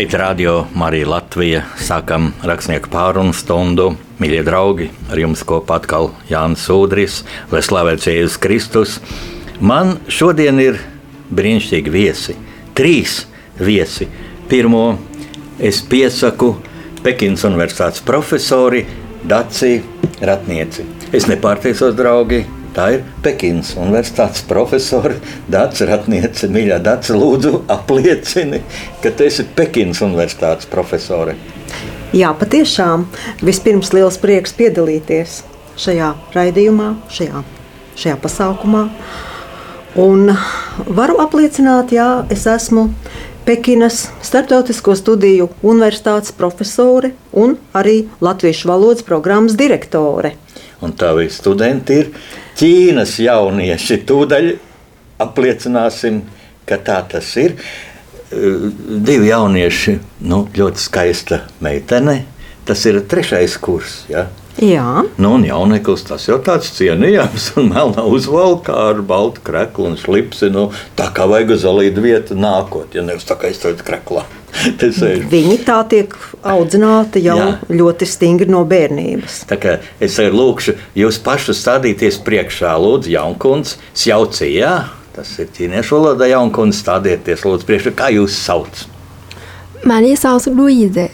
Šeit radio Marija Latvija sākam rakstnieku pārunu stundu. Mīļie draugi, ar jums kopā atkal Jānis Udris, lai slavēts Jēzus Kristus. Man šodien ir brīnišķīgi viesi. Trīs viesi. Pirmo es piesaku Pekinas Universitātes profesori Daci Ratnieci. Es nepārteicos, draugi, Tā ir Pekinas Universitātes profesora Dārsa Ratniece. Mīļā Dārsa, lūdzu, apliecini, ka tu esi Pekinas Universitātes profesore. Jā, patiešām. Vispirms liels prieks piedalīties šajā raidījumā, šajā, šajā pasākumā. Un varu apliecināt, ka es esmu Pekinas Startautisko studiju universitātes profesore un arī Latviešu valodas programmas direktore. Un tavi studenti ir Ķīnas jaunieši. Tūdaļ apliecināsim, ka tā tas ir. Divi jaunieši, nu, ļoti skaista meitene. Tas ir trešais kurs. Ja? Jā, nu, un jauneklis tas jau tāds cienījams, un melnā uzvalkā ar baltu kreklu un slipsi. Nu, tā kā vajag uz alīdu vietu nākot, ja nevis tā kā izturēt kreklā. Viņi tā tiek audzināti jau Jā. ļoti stingri no bērnības. Tā kā es arī lūkšu jūs pašu stādīties priekšā, lūdzu, Jaunkunds, Sjaucijā. Tas ir ķīniešu valodā, Jaunkunds, stādieties lūdzu priekšā, kā jūs sauc. Mani sauc Luīze.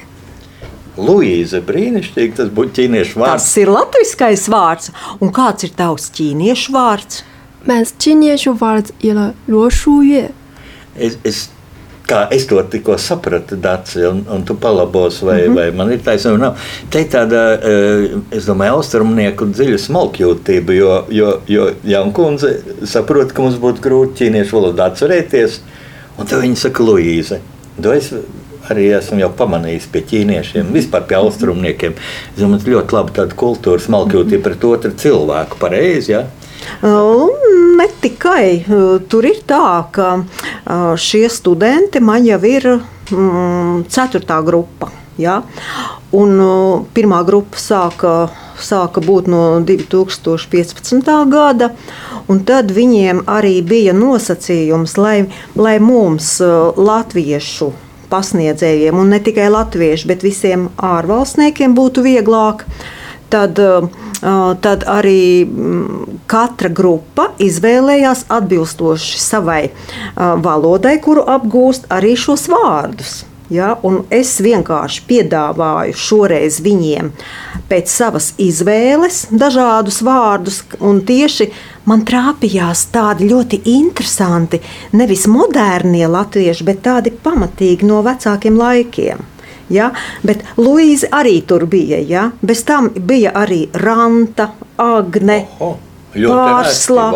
Luīze, brīnišķīgi, tas būtu ķīniešu vārds. Tas ir latviskais vārds. Un kāds ir tavs ķīniešu vārds? Mans ķīniešu vārds ir Lošūjē. Es, es kā es to tikko sapratu, Dārts, un, un tu palabos, vai, mm -hmm. vai man ir taisnība. Nav. Te ir tāda, eh, es domāju, austrumnieku dziļa smalkjūtība, jo, jo, jo jauna kundze saprot, ka mums būtu grūti ķīniešu valodā atcerēties, un tad viņi saka Luīze. To es arī esmu jau pamanījis pie ķīniešiem, vispār pie austrumniekiem. Es domāju, ļoti labi tāda kultūra smalkjūtība pret otru cilvēku, pareizi, ja? Ne tikai tur ir tā, ka šie studenti man jau ir mm, ceturtā grupa. Ja? Un, pirmā grupa sāka, sāka būt no 2015. gada, un tad viņiem arī bija nosacījums, lai, lai mums, latviešu pasniedzējiem, un ne tikai latviešu, bet visiem ārvalstniekiem būtu vieglāk. Tad uh, tad arī mm, katra grupa izvēlējās atbilstoši savai valodai, kuru apgūst arī šos vārdus. Ja, es vienkārši piedāvāju šoreiz viņiem pēc savas izvēles dažādus vārdus, un tieši man trāpījās tādi ļoti interesanti, nevis modernie latvieši, bet tādi pamatīgi no vecākiem laikiem. Ja? Bet Luīze arī tur bija. Ja? Bez tam bija arī Ranta, Agne, Oho, Pārsla.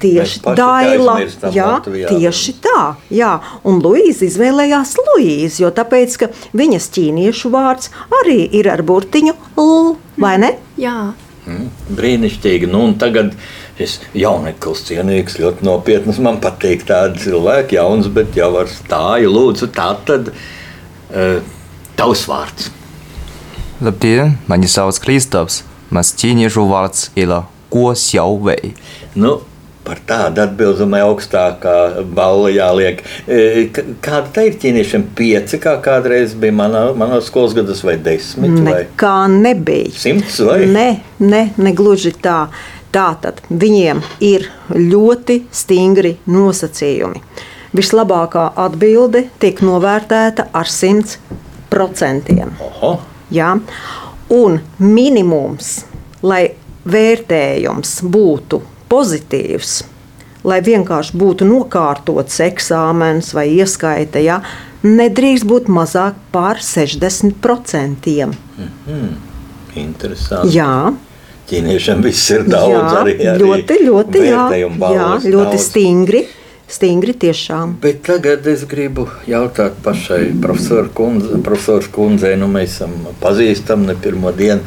Tieši Daila. Jā, Latvijā. tieši tā. Jā. Un Luīza izvēlējās Luīzi, jo tāpēc, ka viņas ķīniešu vārds arī ir ar burtiņu L, vai ne? Jā. Mm, brīnišķīgi. Nu, tagad es jauneklis cienīgs, ļoti nopietns. Man patīk tādi cilvēki, jauns, bet jau ar stāju. Lūdzu, tā tad. Uh, Tavs vārds. Labdien, mani sauc Kristaps. Mans ķīniešu vārds ir Ko Xiaovei. Nu, par tādu atbildamai augstākā balva jāliek. E, kāda tā ir ķīniešiem? Pieci, kā kādreiz bija manā, manā skolas gados, vai desmit? Vai? Nekā nebija. Simts vai? Ne, ne, ne gluži tā. Tātad viņiem ir ļoti stingri nosacījumi. Vislabākā atbilde tiek novērtēta ar 100 procentiem. Ja? Un minimums, lai vērtējums būtu pozitīvs, lai vienkārši būtu nokārtots eksāmenis vai ieskaita, ja, nedrīkst būt mazāk par 60%. Mm -hmm. Interesanti. Jā. Ķīniešiem viss ir daudz, jā, arī, arī ļoti, ļoti, jā, jā, ļoti daudz. stingri stingri tiešām. Bet tagad es gribu jautāt pašai profesorai kundze, profesor kundzei, nu mēs esam pazīstami ne pirmo dienu.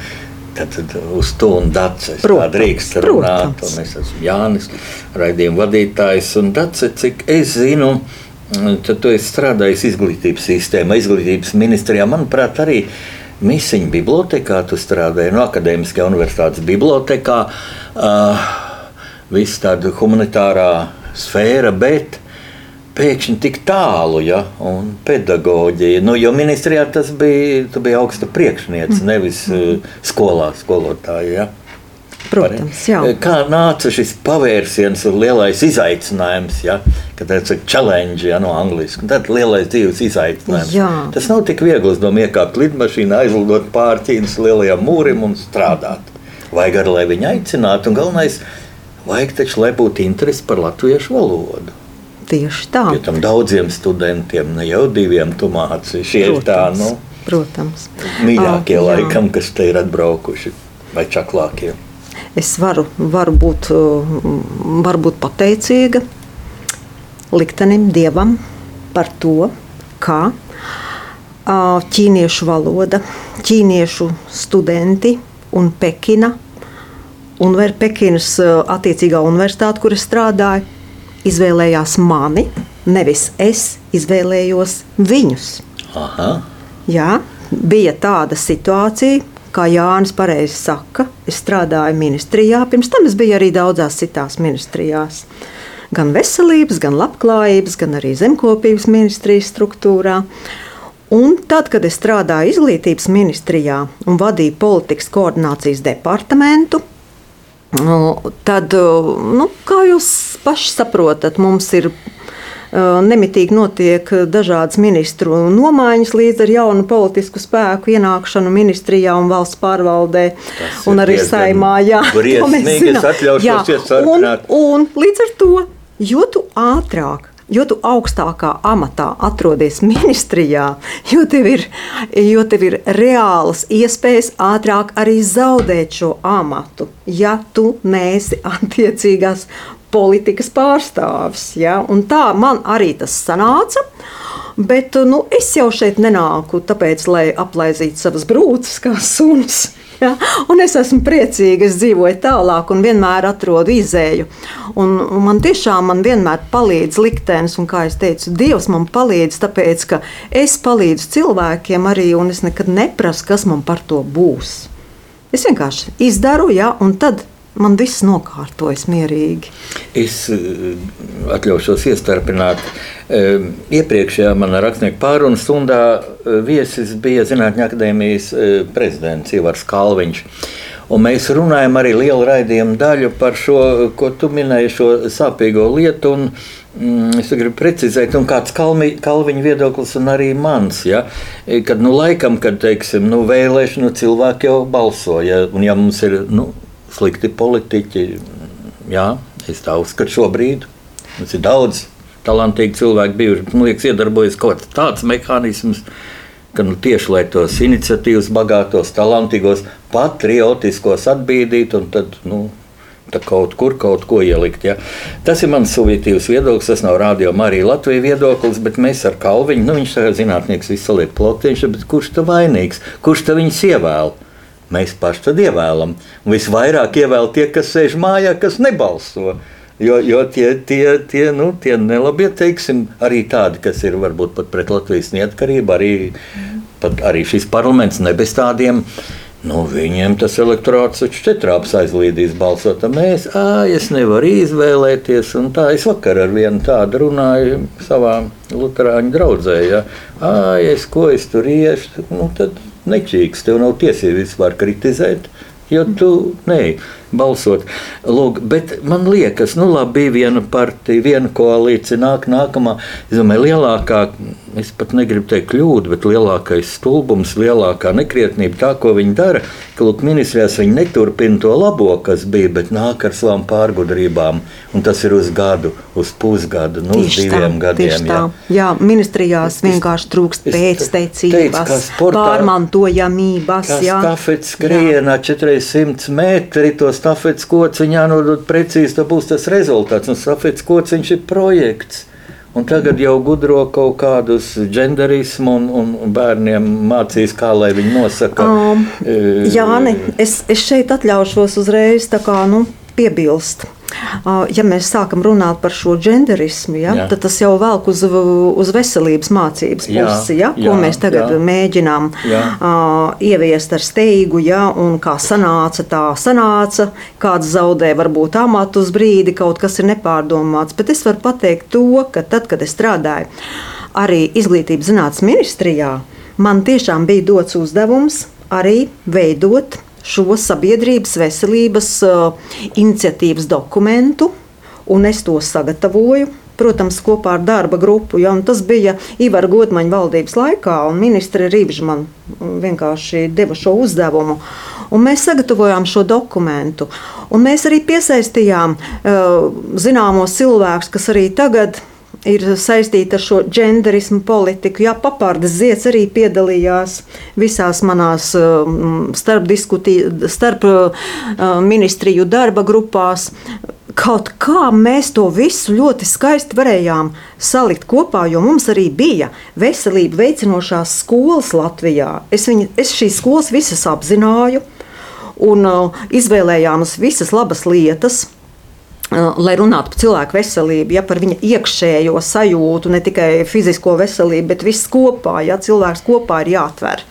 Tad, tad uz to un dacis drīkst runāt. Un es esmu Jānis, raidījuma vadītājs. Un dacis, cik es zinu, tad tu esi strādājis izglītības sistēmā, izglītības ministrijā. Manuprāt, arī Misiņu bibliotekā tu strādāji, no akadēmiskajā universitātes bibliotekā. Uh, viss tāda humanitārā sfēra, bet pēkšņi tik tālu, ja, un pedagoģija. Nu, jo ministrijā tas bija, tu biji augsta priekšniece, Mm. nevis uh, skolā skolotāja. Ja. Protams, jā. Kā nāca šis pavērsiens un lielais izaicinājums, ja, kad tāds ir challenge ja, no angļuiski, tad lielais dzīves izaicinājums. Jā. Tas nav tik viegli, domāju, iekāpt lidmašīnā, aizlidot pāri Ķīnas lielajam mūrim un strādāt. Vajag arī, lai viņi aicinātu, un galvenais, vajag taču, lai būtu interesi par latviešu valodu. Tieši tā. Jo tam daudziem studentiem, ne jau diviem, tu māci. Šie ir tā, nu, Protams. mīļākie jā. laikam, kas te ir atbraukuši, vai čaklākie. Es varu, varu, būt, uh, varu būt pateicīga liktenim, dievam par to, ka uh, ķīniešu valoda, ķīniešu studenti un Pekina, unver, Pekinas uh, attiecīgā universitāte, kur es strādāju, izvēlējās mani, nevis es izvēlējos viņus. Aha. Jā, bija tāda situācija, kā Jānis pareizi saka. Es strādāju ministrijā, pirms tam es biju arī daudzās citās ministrijās. Gan veselības, gan labklājības, gan arī zemkopības ministrijas struktūrā. Un tad, kad es strādāju izglītības ministrijā un vadīju politikas koordinācijas departamentu, tad, nu, kā jūs paši saprotat, mums ir nemitīgi notiek dažādas ministru nomaiņas līdz ar jaunu politisku spēku ienākšanu ministrijā un valsts pārvaldē. Tas Un arī saimā, jā, briesmīgi, es atļaušos Jā, un, un līdz ar to, jo tu ātrāk Jo tu augstākā amatā atrodies ministrijā, jo tev ir, jo tev ir reālas iespējas ātrāk arī zaudēt šo amatu, ja tu neesi attiecīgās politikas pārstāvis. Ja? Un tā man arī tas sanāca. Bet nu, es jau šeit nenāku, tāpēc, lai aplaizītu savas brūces kā suns. Ja? Un es esmu priecīga, es dzīvoju tālāk un vienmēr atrodu izēju. Un, un man tiešām man vienmēr palīdz liktenis, un kā jau teicu, Dievs man palīdz, tāpēc ka es palīdzu cilvēkiem arī, un es nekad neprasu, kas man par to būs. Es vienkārši izdaru, ja, un tad man viss nokārtojas mierīgi. Es eh, atļaušos iestarpināt. Eh, Iepriekšējā manā rakstnieku pārunu stundā eh, viesis bija Zinātņu akadēmijas prezidents Ivars Kalviņš. Un mēs runājam arī lielu raidījumu daļu par šo, ko tu minēji, šo sāpīgo lietu. Un, mm, es gribu precizēt, un kāds kalmi, kalviņa viedoklis, un arī mans. Ja? Kad, nu, laikam, kad teiksim, nu, vēlēšanu cilvēki jau balso, ja, un ja mums ir nu, slikti politiķi, jā, es tā uzskatu šobrīd. Mums ir daudz talantīgi cilvēki bijuši. Man liekas, iedarbojas kaut tāds mehānisms, ka nu, tieši lai tos iniciatīvas, bagātos, talantīgos, patriotiskos atbīdītu un tad. Nu, kaut kur kaut ko ielikt. Ja. Tas ir mans subjektīvs viedoklis. Tas nav radio arī Latvijas viedoklis, bet mēs ar Kalviņu, nu, viņš ir zinātnieks, visu lietu plaktiņš, bet kurš tad vainīgs? Kurš tad viņus ievēl? Mēs paši tad ievēlam. Un visvairāk ievēl tie, kas sēž mājā, kas nebalso. Jo, jo tie, tie, tie, nu, tie nelabie, teiksim, arī tādi, kas ir varbūt pat pret Latvijas neatkarību, arī, pat, arī šis parlaments ne bez tādiem. Nu, viņiem tas elektorāts taču četrāps aizlīdīs balsot. Mēs, ā, es nevaru izvēlēties. Un tā es vakar ar vienu tādu runāju savā Lutāņu draudzē. Ja. Ā, es ko es tur iešu, nu, tad nečīgs. Tev nav tiesības vispār kritizēt. Jo tu neej balsot. Lūk, bet man liekas, nu labi, bija viena partija, viena koalīcija, nāk nākamā. Es domāju, lielākā, es pat negribu teikt kļūda, bet lielākais stulbums, lielākā nekrietnība tā, ko viņi dara, ka lūk, ministrijās viņi neturpina to labo, kas bija, bet nāk ar savām pārgudrībām. Un tas ir uz gadu, uz pusgadu, nu, uz Tieši diviem tā, gadiem. tieši tā. Jā, ministrijās vienkārši trūkst sportā- pārmantojamības. Kā jā. stafetes skrienā 400 metri, to stafetes kociņu jānodod precīzi, tad būs tas rezultāts. Un stafetes kociņš ir projekts. Un tagad jau gudro kaut kādus genderismu un, un bērniem mācīs, kā lai viņi nosaka. Um, e, Jāni, es, es šeit atļaušos uzreiz kā, nu, piebilst. Ja mēs sākam runāt par šo genderismu, ja, Jā. tad tas jau velk uz, uz veselības mācības pusi, ja, ko jā, mēs tagad jā. mēģinām Jā. uh, ieviest ar steigu, ja, un kā sanāca, tā sanāca. Kāds zaudē varbūt amatu uz brīdi, kaut kas ir nepārdomāts. Bet es varu pateikt to, ka tad, kad es strādāju arī izglītības zinātnes ministrijā, man tiešām bija dots uzdevums arī veidot šo sabiedrības veselības uh, iniciatīvas dokumentu, un es to sagatavoju. Protams, kopā ar darba grupu. Ja, un tas bija Ivara Godmaņa valdības laikā, un ministra Rīvža man vienkārši deva šo uzdevumu. Un mēs sagatavojām šo dokumentu. Un mēs arī piesaistījām uh, zināmos cilvēkus, kas arī tagad ir saistīta ar šo genderismu politiku. Jā, papārdes zieds arī piedalījās visās manās um, starp, starp uh, ministriju darba grupās. Kaut kā mēs to visu ļoti skaisti varējām salikt kopā, jo mums arī bija veselību veicinošās skolas Latvijā. Es, viņu, es šīs skolas visas apzināju un uh, izvēlējām visas labas lietas lai runātu par cilvēku veselību, ja par viņa iekšējo sajūtu, ne tikai fizisko veselību, bet viss kopā, ja cilvēks kopā ir jāatver.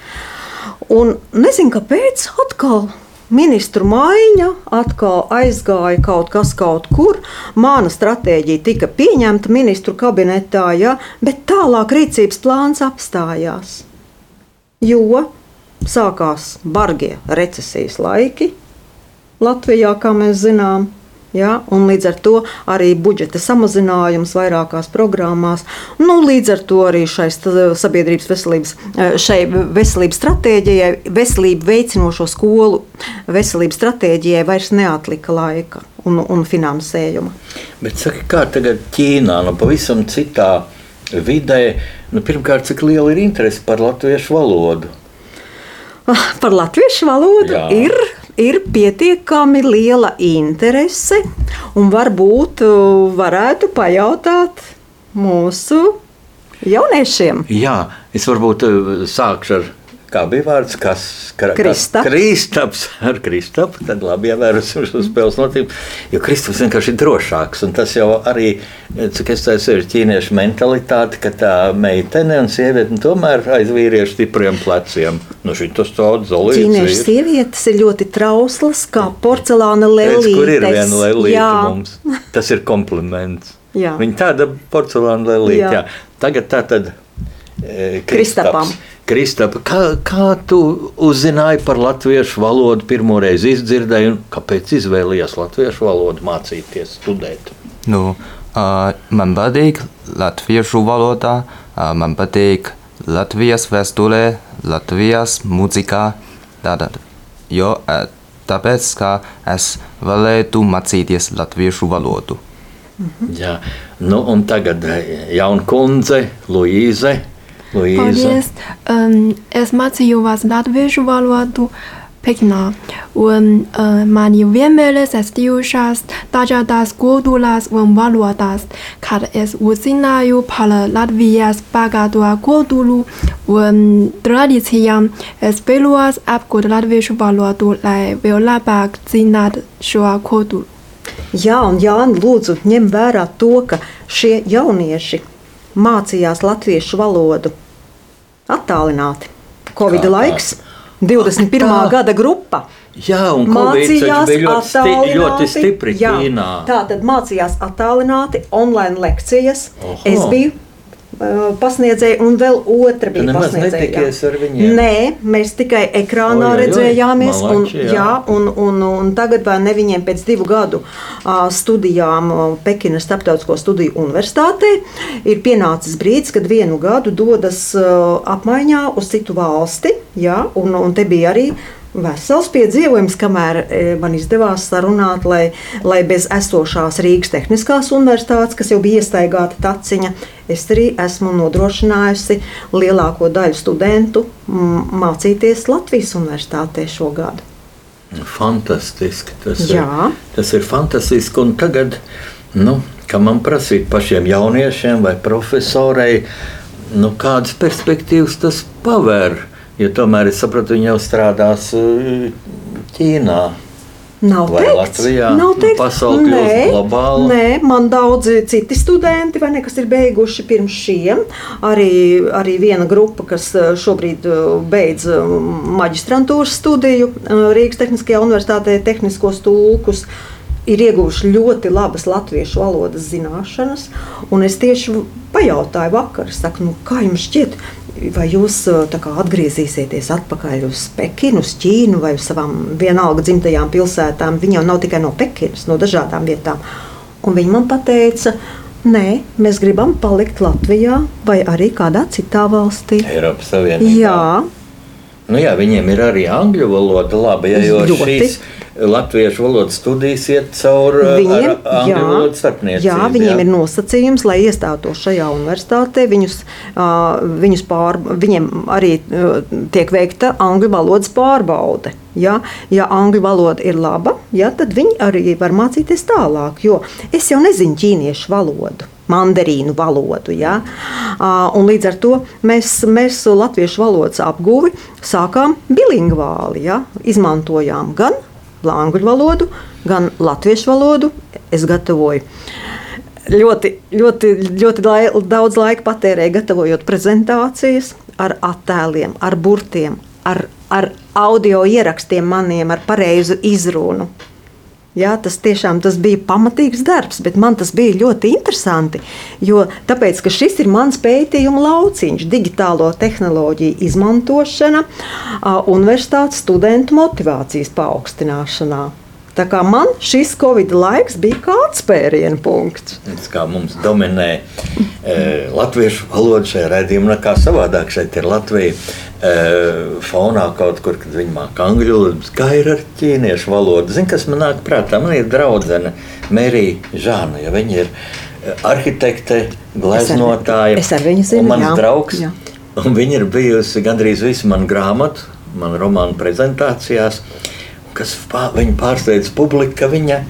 Un nezinu, kāpēc atkal. Ministru maiņa atkal aizgāja kaut kas kaut kur. Mana stratēģija tika pieņemta ministru kabinetā, ja, bet tālāk rīcības plāns apstājās. Jo sākās bargie recesijas laiki Latvijā, kā mēs zinām, Ja, līdz ar to arī budžeta samazinājums vairākās programmās. Nu, līdz ar to arī šai sabiedrības veselības, šai veselības stratēģijai, veselību veicinošo skolu veselības stratēģijai vairs neatlika laika un, un finansējuma. Bet saka, kā tagad Ķīnā, nu pavisam citā vidē, nu, pirmkārt, cik liela ir interese par latviešu valodu? Par latviešu valodu Jā. ir ir pietiekami liela interese, un varbūt uh, varētu pajautāt mūsu jauniešiem. Jā, es varbūt uh, sākšu ar kā bija vārds, kas Kristaps. Kristaps ar Kristapu. Tad labi ievērosim šo spēles notību. Jo Kristaps vienkārši ir drošāks. Un tas jau arī, cik es teicu, ir ķīniešu mentalitāte, ka tā meitene un sieviete tomēr aiz vīriešu stipriem pleciem. Nu, tas tāds zolīts. Ķīniešu sievietes ir ļoti trauslas, kā porcelāna lelītes. Kur ir viena lelīte mums? Tas ir kompliments. Jā. Viņa tāda porcelāna lelīte. Jā. Jā. Tagad tā tad. E, Kristapam. Kristapa, kā, kā tu uzzināji par latviešu valodu, pirmo reizi izdzirdēji, un kāpēc izvēlējies latviešu valodu mācīties, studēt? Nu, uh, man patīk latviešu valodā, uh, man patīk Latvijas vēsturē, Latvijas mūzikā. Tātad, jo, uh, tāpēc, ka es varētu mācīties latviešu valodu. Mhm. Jā, nu, un tagad jauna kundze, Luīze. Luīza. Paldies! Um, es mācījos latviešu valodu Pekinā, un uh, man jau vienmēr ir saistījušās dažādas kultūras un valodas, kad es uzzināju par Latvijas bagāto kultūru un tradīcijām. Es vēlos apgūt latviešu valodu, lai vēl labāk zinātu šo kultūru. Jā, un Jāni, lūdzu, ņem vērā to, ka šie jaunieši mācījās latviešu valodu attālināti. Covid Kā, laiks, 21. Tā. gada grupa. Jā, un mācījās ļoti, sti ļoti stipri jā, Ķīnā. Tā tad mācījās attālināti, online lekcijas. Oho. Es biju pasniedzēja, un vēl otra bija pasniedzēja. Nē, mēs tikai ekrānā oj, oj, redzējāmies. Oj, malači, un, jā. Jā, un, un, un tagad vai ne viņiem pēc divu gadu uh, studijām Pekinas Starptautisko studiju universitātē ir pienācis brīdis, kad vienu gadu dodas uh, apmaiņā uz citu valsti. Jā, un, un te bija arī vesels piedzīvojums, kamēr e, man izdevās sarunāt, lai, lai bez esošās Rīgas Tehniskās universitātes, kas jau bija iestaigāta taciņa, es arī esmu nodrošinājusi lielāko daļu studentu mācīties Latvijas universitātē šogad. Fantastiski. Tas, Jā. ir, tas ir fantastiski. Un tagad, nu, kad man prasīt pašiem jauniešiem vai profesorei, nu, kādas perspektīvas tas paver? Jo tomēr es sapratu, viņi jau strādās eh, Ķīnā. Nav Vai teikts, Latvijā? nav teikts, Pasaule kļūst globāla? Nē, man daudzi citi studenti, vai ne, kas ir beiguši pirms šiem. Arī, arī viena grupa, kas eh, šobrīd eh, beidz maģistrantūras studiju Rīgas Tehniskajā universitātē, tehniskos tulkus. Ir ieguvuši ļoti labas latviešu valodas zināšanas, un es tieši pajautāju vakar, saku, nu, kā jums šķiet, vai jūs kā, atgriezīsieties atpakaļ uz Pekinu, uz Ķīnu vai uz savām vienalga dzimtajām pilsētām? Viņi jau nav tikai no Pekinas, no dažādām vietām. Un viņi man teica, nē, mēs gribam palikt Latvijā vai arī kādā citā valstī. Eiropas Savienībā. Jā, Nu jā, viņiem ir arī angļu valoda labi, ja, jo Ļoti. šīs latviešu valodas studijas iet cauri Viņiem, angļu jā, jā, viņiem ir nosacījums, lai iestātos šajā universitātē. Viņus, uh, viņus pār, viņiem arī uh, tiek veikta angļu valodas pārbaude. Ja, ja angļu valoda ir laba, ja, tad viņi arī var mācīties tālāk. Jo es jau nezinu ķīniešu valodu. Mandarīnu valodu. Ja? Uh, un līdz ar to mēs, mēs latviešu valodas apguvi sākām bilingvāli. Ja? Izmantojām gan angļu valodu, gan latviešu valodu. Es gatavoju ļoti, ļoti, ļoti lai, daudz laika patērēju, gatavojot prezentācijas ar attēliem, ar burtiem, ar, ar audio ierakstiem maniem, ar pareizu izrunu. Jā, tas tiešām tas bija pamatīgs darbs, bet man tas bija ļoti interesanti. Jo, tāpēc, šis ir mans pētījuma lauciņš, digitālo tehnoloģiju izmantošana universitātes studentu motivācijas paaugstināšanā. Tā kā man šis Covid laiks bija kā atspēriena punkts. Tas kā mums dominē e, latviešu valoda šajā redzējumā, kā savādāk šeit ir Latvija. Fonā kaut kur, kad viņi māca angļu valodu, kā ir ar ķīniešu valodu. Zini, kas man nāk prātā? Man ir draudzene Mērija Žāna, ja viņa ir arhitekte, gleznotāja. es ar viņu zinu, mans jā. draugs. Jā. Un viņa ir bijusi gandrīz visu manu grāmatu, manu romānu prezentācijās, kas pā, viņa pārsteidz publiku, ka viņa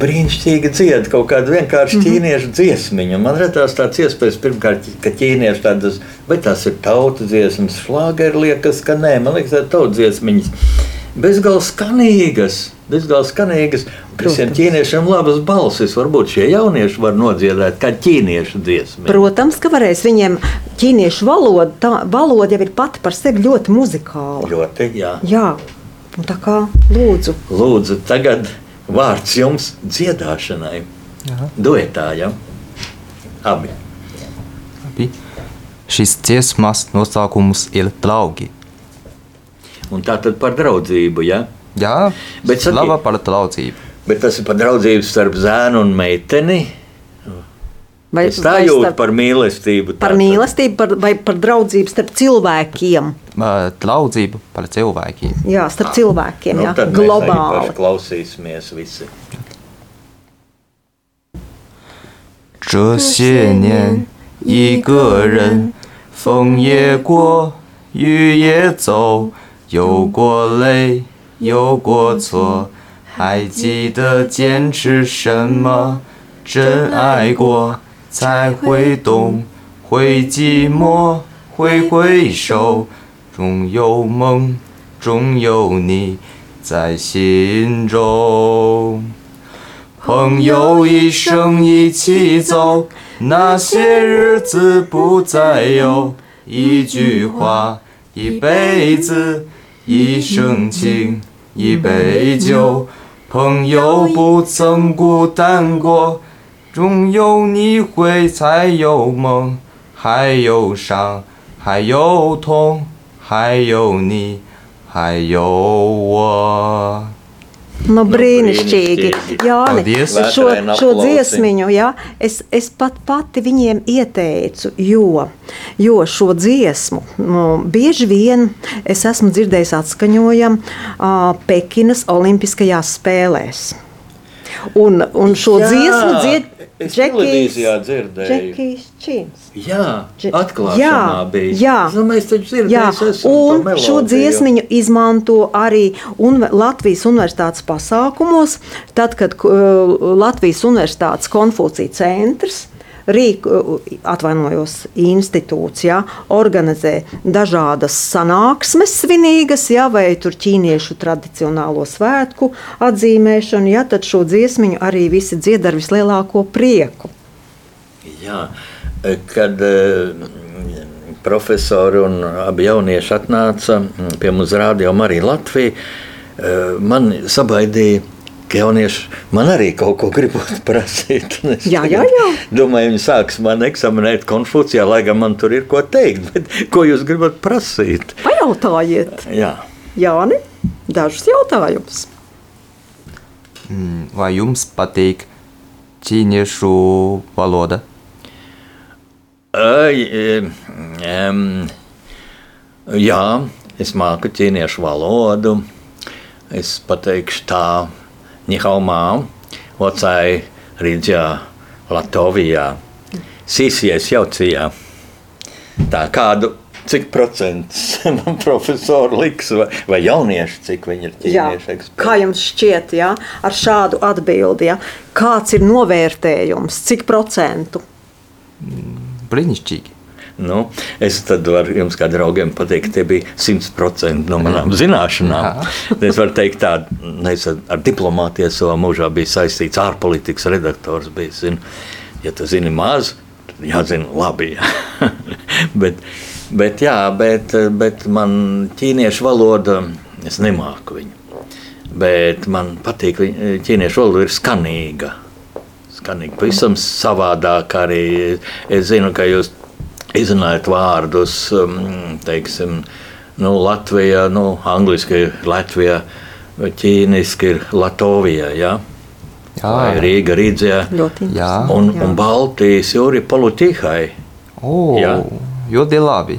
brīnišķīgi dzied kaut kādu vienkāršu mm -hmm. ķīniešu dziesmiņu. Man radās tāds iespējas, pirmkārt, ka ķīnieši tādas, vai tās ir tautas dziesmas, šlāgeri liekas, ka nē, man liekas, tā ir tautas dziesmiņas. Bezgalīgi skanīgas, bezgalīgi skanīgas. Visiem ķīniešiem labas balsis. Varbūt šie jaunieši var nodziedāt kā ķīniešu dziesmu. Protams, ka varēs viņiem ķīniešu valoda, tā valoda jau ir pati par sevi ļoti muzikāla. Ļoti, jā. Jā, un tā kā lūdzu. Lūdzu, tagad vārds jums dziedāšanai. Jā. Duetā, ja? Abi. Labi. Šis dziesmas nosaukums ir draugi. Un tā tad par draudzību, ja? Jā, Bet saki- slava par draudzību. Bet tas ir par draudzību starp zēnu un meiteni. Vai, Es tā vai jūtu starp- par mīlestību. par tātad. mīlestību par, vai par draudzību starp cilvēkiem. Ā, Draudzību par cilvēkiem. Jā, starp cilvēkiem. Nu, jā, tad mēs globāli. arī klausīsimies visi. 这些年，一个人，风也过，雨也走，有过泪，有过错，还记得坚持什么？真爱过， 才会懂，会寂寞，会回首，总有梦，总有你在心中。朋友一生一起走，那些日子不再有。一句话，一辈子，一生情，一杯酒。朋友不曾孤单过，总有你会，才有梦，还有伤，还有痛，还有你，还有我。 Nu, brīnišķīgi. brīnišķīgi. Jā, Paldies. šo, Vētraini šo aplausi. dziesmiņu jā, es, es pat pati viņiem ieteicu, jo, jo šo dziesmu nu, bieži vien es esmu dzirdējis atskaņojam uh, Pekinas Olimpiskajās spēlēs. Un, un šo Jā, dziesmu dzied dzirdēju. Džekijs Čins. Jā, Dže- atklāšanā bija. Jā, domāju, es taču jā. to un šo dziesmiņu izmanto arī un Latvijas universitātes pasākumos. Tad, kad uh, Latvijas universitātes konfūcija centrs rīk, atvainojos, institūts, ja, organizē dažādas sanāksmes svinīgas, ja, vai tur ķīniešu tradicionālo svētku atzīmēšanu, ja, tad šo dziesmiņu arī visi dzied ar vislielāko prieku. Jā, kad profesori un abi jaunieši atnāca pie mums rādījuma arī Latviju, man sabaidīja ka jaunieši man arī kaut ko gribot prasīt. Jā, jā, jā. Domāju, viņi sāks man eksaminēt Konfūcijā, lai gan man tur ir ko teikt. Bet, ko jūs gribat prasīt? Pajautājiet. Jā. Jāni, dažus jautājumus. Mm, vai jums patīk ķīniešu valoda? Uh, um, jā, es māku ķīniešu valodu. Es pateikšu tā, Nechal mám, vocai Rīdzjā, Latvijā, Sīsijas jaucijā. Tā kādu cik procents man profesori liks, vai, vai jaunieši, cik viņi ir ķīnieši eksperti. Kā jums šķiet, ja, ar šādu atbildi, ja, kāds ir novērtējums, cik procentu? Brīnišķīgi. Nu, es tad varu jums, kā draugiem, pateikt, ka tie bija 100% no manām zināšanām. es varu teikt, tā, es ar diplomātiju savā mūžā biju saistīts, ārpolitikas redaktors. Bija, zinu, ja tu zini maz, tad jāzina labi. Jā. bet, bet, jā, bet, bet man ķīniešu valoda, es nemāku viņu. Bet man patīk, ka ķīniešu valoda ir skanīga. Skanīga, pavisam savādāk arī. Es zinu, ka jūs izrunājot vārdus, um, teiksim, nu, Latvijā, nu, angliski ir Latvija, ķīniski ir Latvija. Ja? Jā, Vai Rīga, Rīdzē. Un, un Baltijas jūra ir politikai. Oh, jā, ļoti labi.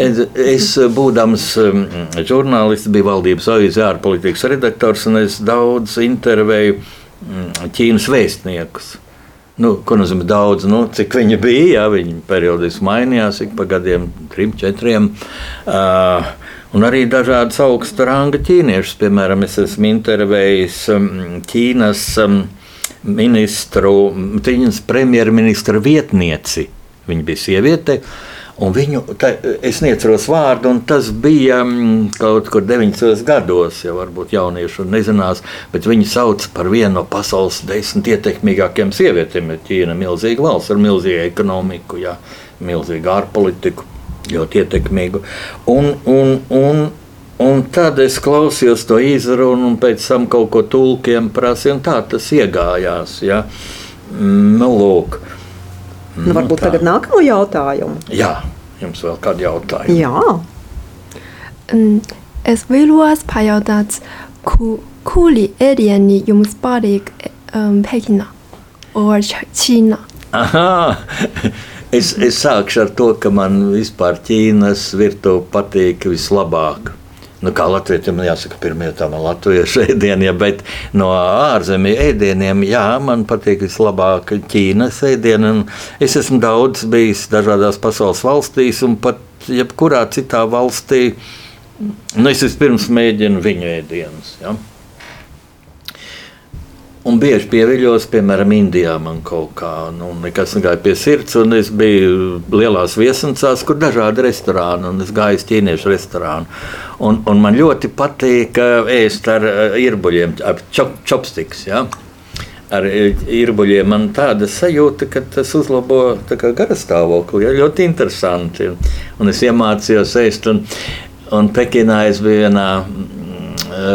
Es, es būdams um, žurnālists, biju valdības avīzes ārpolitikas redaktors, un es daudz intervēju um, Ķīnas vēstniekus. Nu, ko nozīmē daudz, nu, cik viņi bija? Jā, viņi periodiski mainījās, ik pa gadiem, trim, četriem. Uh, un arī dažādas augsta ranga ķīniešus. Piemēram, es esmu intervējis um, Ķīnas um, ministru, Ķīnas premjerministra vietnieci. Viņa bija sieviete. Uh, Un viņu, tā, es neatceros vārdu, un tas bija mm, kaut kur 90. gados, jau varbūt jaunieši nezinās, bet viņi sauc par vienu no pasaules desmit ietekmīgākajām sievietēm. Ķīna ir milzīga valsts ar milzīgu ekonomiku, jā, milzīgu ārpolitiku, ļoti ietekmīgu. Un, un, un, un tad es klausījos to izrunu, un pēc tam kaut ko tulkiem prasīju, un tā tas iegājās. Jā. Mm, nu, lūk. Nu, varbūt nu, tagad nākamo jautājumu. Jā, jums vēl kādi jautājumi? Jā. Mm, es vēlos pajautāt, ku, kuri ēdieni jums patīk um, Pekinā vai Ķīnā? Aha! Es, es sākšu ar to, ka man vispār Ķīnas virtuve patīk vislabāk. Nu, kā Latvijam jāsaka, pirmie tā man latviešu ēdieni, ja, bet no ārzemju ēdieniem, jā, man patīk vislabāk Ķīnas ēdieni. Es esmu daudz bijis dažādās pasaules valstīs, un pat jebkurā citā valstī, nu, es vispirms mēģinu viņu ēdienus. Ja. Un bieži pieviļos, piemēram, Indijā man kaut kā, nu, nekas negāja pie sirds, es biju lielās viesnīcās, kur dažādi restorāni, un es gāju uz ķīniešu restorānu. Un, un man ļoti patīk ēst ar irbuļiem, ar čop, chopsticks, ja? ar īrbuļiem man tāda sajūta, ka tas uzlabo garastāvokli. Ja, ļoti interesanti. Un es iemācījos ēst. Un, un Pekinā es biju vienā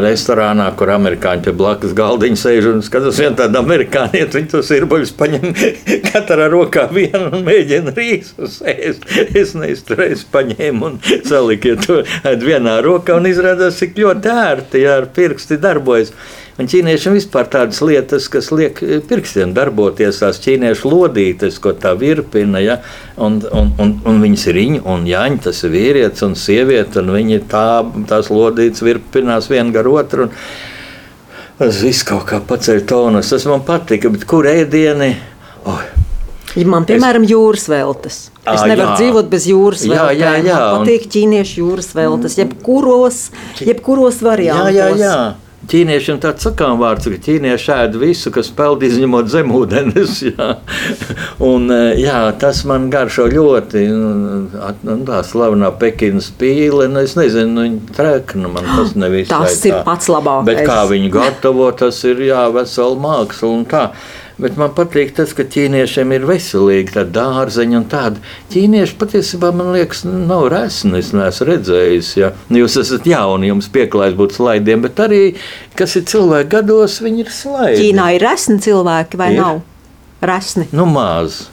restorānā, kur amerikāņi pie blakus galdiņa sēž un skatās, viena tāda amerikānieta, viņi tos irbuļus paņem katrā rokā vienu un mēģina rīsus ēst. Es neizturēju, paņēmu un saliku to vienā rokā un izrādās, cik ļoti ērti, ja ar pirksti darbojas. Un ķīniešiem vispār tādas lietas, kas liek eh, pirkstiem darboties, tās ķīniešu lodītes, ko tā virpina, ja, un, un, un, un viņas ir viņa un jāņa, tas ir vīrietis un sieviete, un viņi tā, tās lodītes virpinās viena gar otru. Tas viss kaut kā paceļ tonus, tas man patika, bet kur ēdieni? Oh. Man, piemēram, es... jūras veltes. Es à, nevaru jā. dzīvot bez jūras veltēm. Jā, jā, jā. Man patīk ķīniešu jūras veltes, jebkuros, jebkuros variantos. Jā, jā, jā. Ķīniešiem tāds sakām vārds, ka ķīnieši ēd visu, kas peld izņemot zemūdenes. Jā. Un, eh, jā, tas man garšo ļoti. Nu, tā slavenā Pekinas pīle, nu, es nezinu, nu, viņa trekna man tas nevis. Tas ir pats labākais. Bet kā viņi gatavo, tas ir jā, vesela māksla un tā. Bet man patīk tas, ka ķīniešiem ir veselīgi tādi dārzeņi un tādi. Ķīnieši patiesībā man liekas, nav resni. Es neesmu redzējis, ja jūs esat jauni, jums pieklājas būt slaidiem, bet arī, kas ir cilvēki gados, viņi ir slaidi. Ķīnā ir resni cilvēki vai ir? nav? Resni. Nu, maz.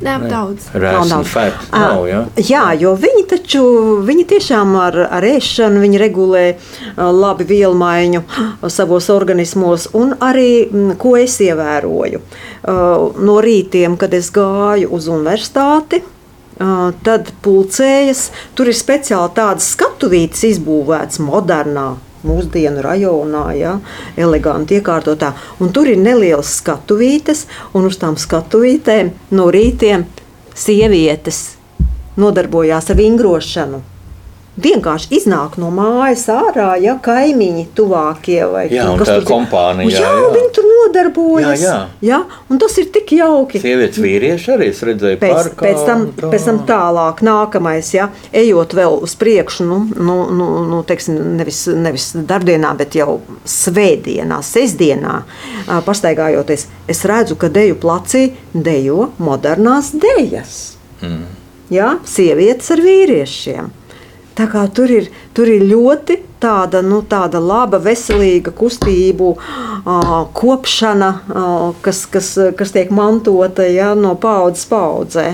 Nav daudz. Nav daudz. Nav, ja? Jā, jo viņi taču viņi tiešām ar, ar ēšanu regulē labi vielmaiņu savos organismos. Un arī, ko es ievēroju, no rītiem, kad es gāju uz universitāti, tad pulcējas. Tur ir speciāli tādas skatuvītes izbūvētas modernā mūsdienu rajonā, ja, eleganti iekārtotā. Un tur ir nelielas skatuvītes, un uz tām skatuvītēm no rītiem sievietes nodarbojās ar vingrošanu vienkārši iznāk no mājas ārā, ja kaimiņi tuvākie vai jā, kas tur kompānija. Jā, jā, jā, viņi tur nodarbojas. Jā, jā. un tas ir tik jauki. Sievietes vīrieši arī es redzēju pēc, parkā, pēc, tam, tā. pēc tam tālāk, nākamais, ja, ejot vēl uz priekšu, nu, nu, nu, nu teiksim, nevis, nevis darbdienā, bet jau svētdienā, sestdienā, pastaigājoties, es redzu, ka deju placī dejo modernās dejas. Mm. Ja, sievietes ar vīriešiem. Tā kā tur ir, tur ir ļoti tāda, nu, tāda laba, veselīga kustību kopšana, kas, kas, kas tiek mantota ja, no paudzes paudzē.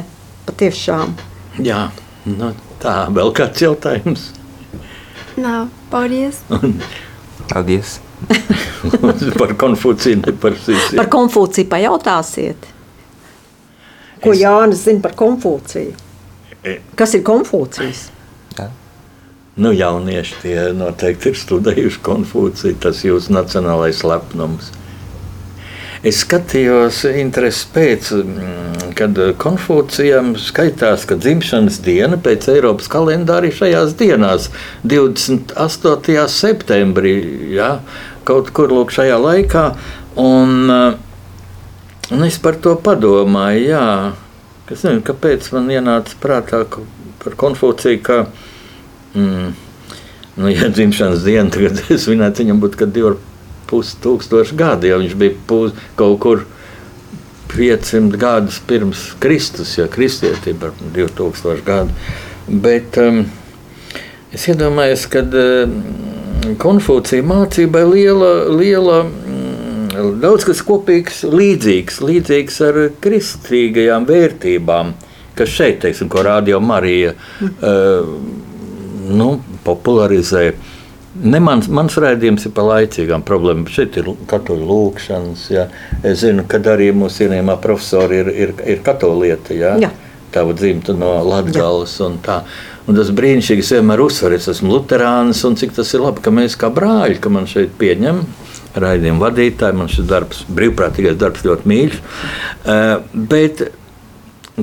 Patiešām. Jā, nu, tā vēl kāds jautājums. Nav, paldies. paldies. par konfūciju neparsīsiet. Par konfūciju pajautāsiet. Ko es... Jānis zina par konfūciju? E- kas ir konfūcijas? Nu, jaunieši tie noteikti ir studējuši Konfūciju, tas ir jūsu nacionālais lepnums. Es skatījos, pēc, mm, kad Konfūcijam skaitās, ka dzimšanas diena pēc Eiropas kalendāra ir šajās dienās, 28. septembrī, ja, kaut kur lūk šajā laikā. Un, un es par to padomāju, jā, kas nezinu, kāpēc man ienāca prātā par Konfūciju, Mm. Nu, ja dzimšanas diena tagad svinētu, viņam būtu kaut divi ar pus tūkstoši gadi, ja viņš bija pus, kaut kur 500 gadus pirms Kristus, ja kristietība ar 2000 gadu. Bet um, es iedomājos, ka um, Konfūcija mācībai liela, liela um, daudz kas kopīgs, līdzīgs, līdzīgs ar kristīgajām vērtībām, kas šeit, teiksim, ko Rādio Marija. Mm. Uh, nu, popularizē. Ne mans, mans rādījums ir par laicīgām problēmām. Šeit ir katoļu lūkšanas. Ja. Es zinu, ka arī mūsu cienījamā profesora ir, ir, ir katolieta. Ja. Jā. Tava dzimta no Latvijas. Un tā. un tas brīnišķīgi vienmēr uzsver, es esmu luterāns, un cik tas ir labi, ka mēs kā brāļi, ka man šeit pieņem raidījumu vadītāji. Man šis darbs, brīvprātīgais darbs ļoti mīļš. Uh, bet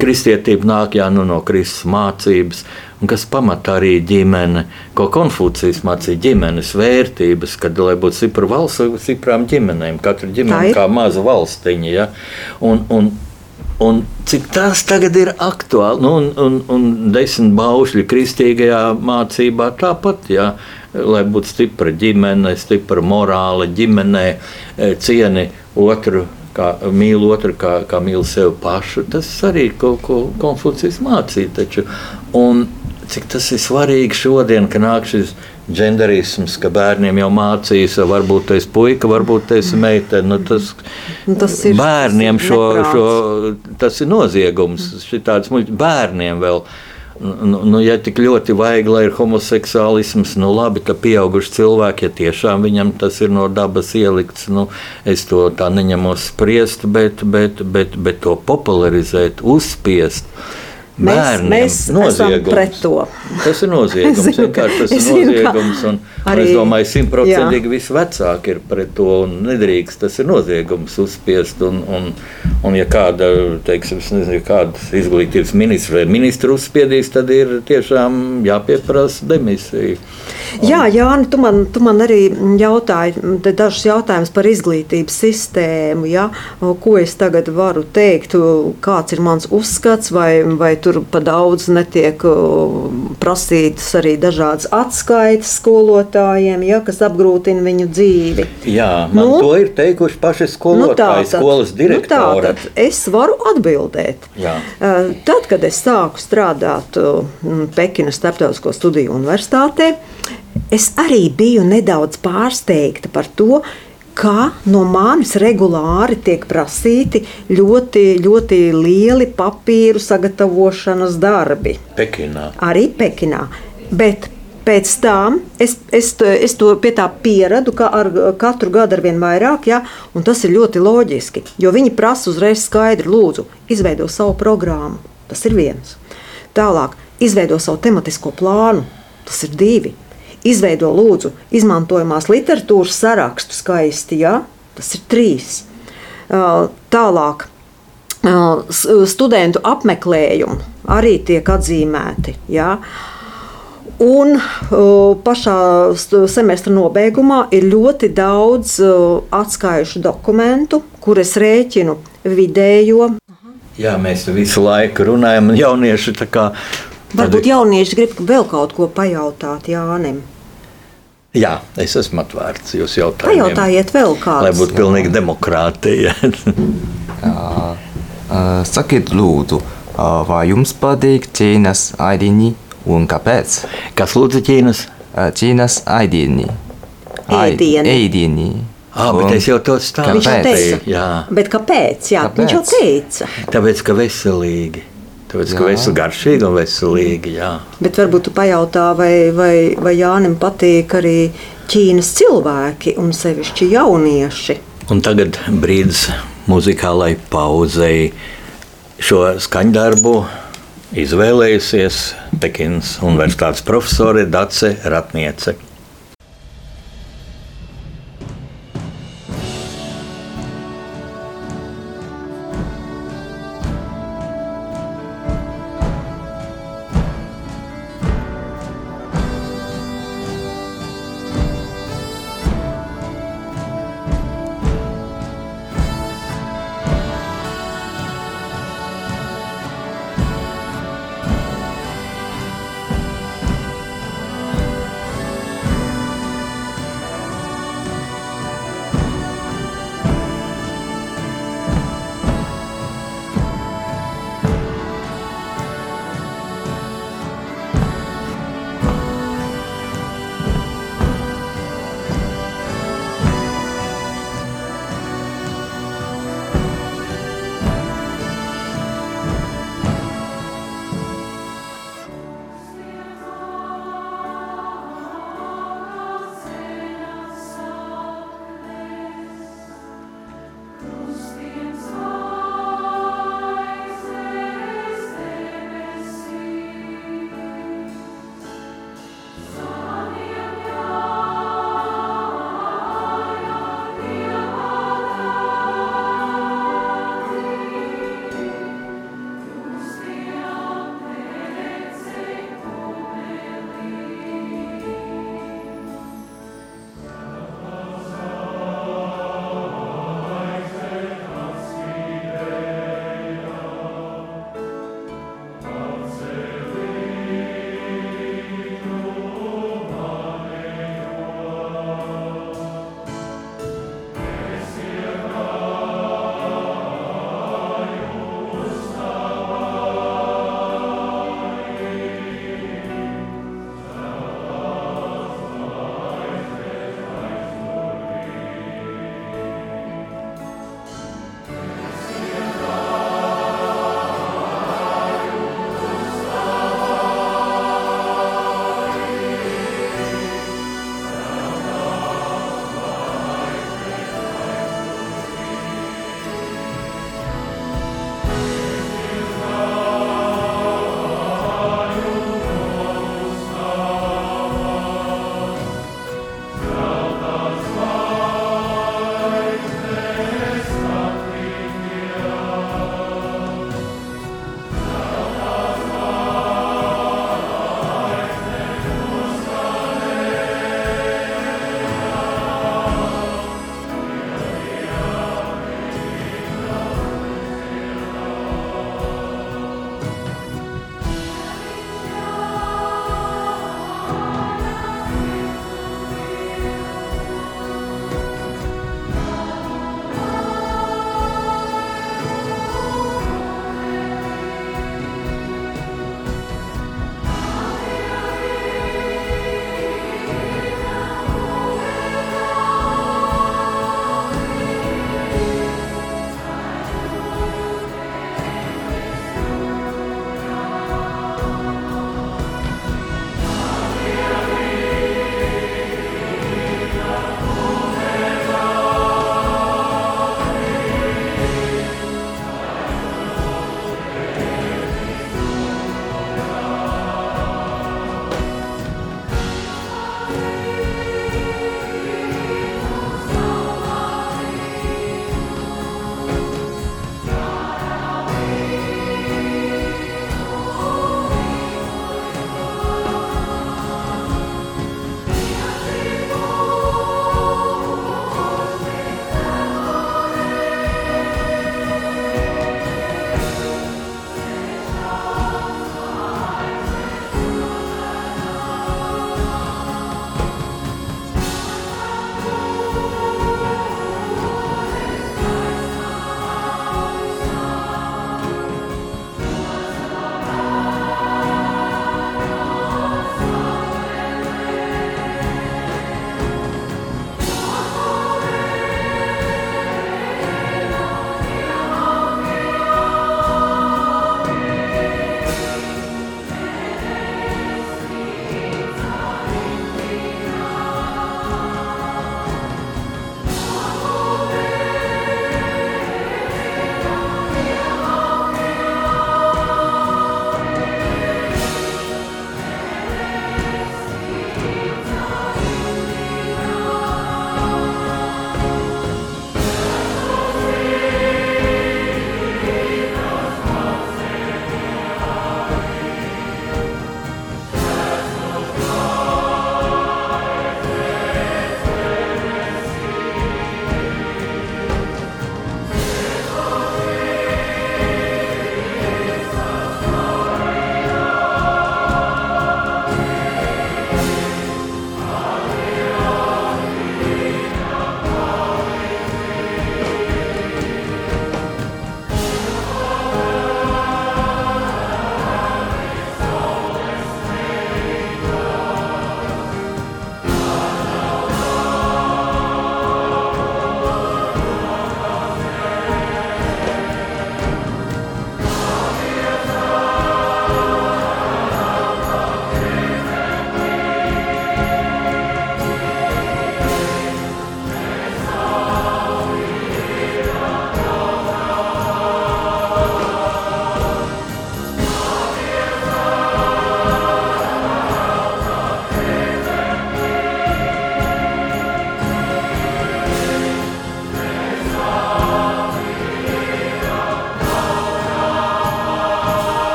kristietība nāk jā, nu, no Kristus mācības. Uh, kas pamatā arī ģimene, ko Konfūcijas mācīja ģimenes vērtības, kad, lai būtu stipra valsts, stiprām ģimenēm, katra ģimene kā maza valstiņa. Ja? Un, un, Un cik tas tagad ir aktuāli, nu, un, un, un desmit baušļi kristīgajā mācībā tāpat, ja, lai būtu stipra ģimene, stipra morāla ģimenē, e, cieni otru, kā mīl otru, kā, kā mīl sevi pašu. Tas arī kaut ko Konfūcijas mācīja. Taču. Un cik tas ir svarīgi šodien, ka nāk šis genderisms, ka bērniem jau mācīs, varbūt tas ir puika, varbūt tas ir meitene. Nu, tas, nu, tas ir bērniem šo, šo, tas ir noziegums. Šitāds bērniem vēl. Nu, nu, ja tik ļoti vajag, lai ir homoseksuālisms, nu labi, tad pieauguši cilvēki, ja tiešām viņam tas ir no dabas ielikts, nu, es to tā neņemos spriest, bet, bet, bet, bet to popularizēt, uzspiest. Mēs, mēs esam pret to. Tas ir noziegums. Es zinu, Vienkārši tas ir zinu, ka noziegums. Un, un arī- es domāju, ka simtprocentīgi visi vecāki ir pret to un nedrīkst. Tas ir noziegums uzspiest. Un, un, un ja kāda, teiksim, nezinu, kāda izglītības ministra vai ministra uzspiedīs, tad ir tiešām jāpieprasa demisija. Jā, Jāni, tu man, tu man arī jautāji dažus jautājumus par izglītības sistēmu. Ja? Ko es tagad varu teikt, kāds ir mans uzskats, vai, vai tur pa daudz netiek prasītas arī dažādas atskaites skolotājiem, ja? kas apgrūtina viņu dzīvi. Jā, man Nu? to ir teikuši paši skolotāji, skolas direktori. Nu tātad es varu atbildēt. Jā. Tad, kad es sāku strādāt Pekinas Starptautisko studiju universitātē, es arī biju nedaudz pārsteigta par to, kā no manis regulāri tiek prasīti ļoti, ļoti lieli papīru sagatavošanas darbi Pekinā. arī Pekinā. Bet pēc tam es, es, es to pie tā pieradu, ka ar katru gadu ar vien vairāk, ja, un tas ir ļoti loģiski. Jo viņi prasa uzreiz skaidri, lūdzu, izveido savu programmu. Tas ir viens. Tālāk, izveido savu tematisko plānu. Tas ir divi. Izveido lūdzu izmantojamās literatūras sarakstu skaisti, ja? tas ir trīs. Tālāk, studentu apmeklējumi arī tiek atzīmēti. Ja? Un pašā st- semestra nobeigumā ir ļoti daudz atskaišu dokumentu, kurus rēķinu vidējo. Jā, mēs visu laiku runājam, un jaunieši Varbūt jaunieši grib vēl kaut ko pajautāt Jānim. Jā, es esmu atvērts jūsu jautājumiem. Pajautājiet vēl Lai kādu. būtu pilnīgi demokrātija. Uh, sakiet, lūdzu, uh, vai jums patīk Ķīnas aidiņi un kāpēc? Kas lūdzu Ķīnas? Uh, Ķīnas aidiņi. Ēdieni. Ēdieni. Ah, bet es jau to stāstu. Viņš jau teica, Jā, Bet kāpēc? Jā, Kāpēc? Viņš jau teica. tāpēc, ka veselīgi. Tāpēc, ka Jā. vesel garšīgi un veselīgi. Jā. Bet varbūt tu pajautā, vai, vai, vai Jānim patīk arī Ķīnas cilvēki un sevišķi jaunieši. Un tagad brīdis muzikālai pauzei. Šo skaņdarbu izvēlējusies Pekinas Universitātes profesore Dace Ratniece.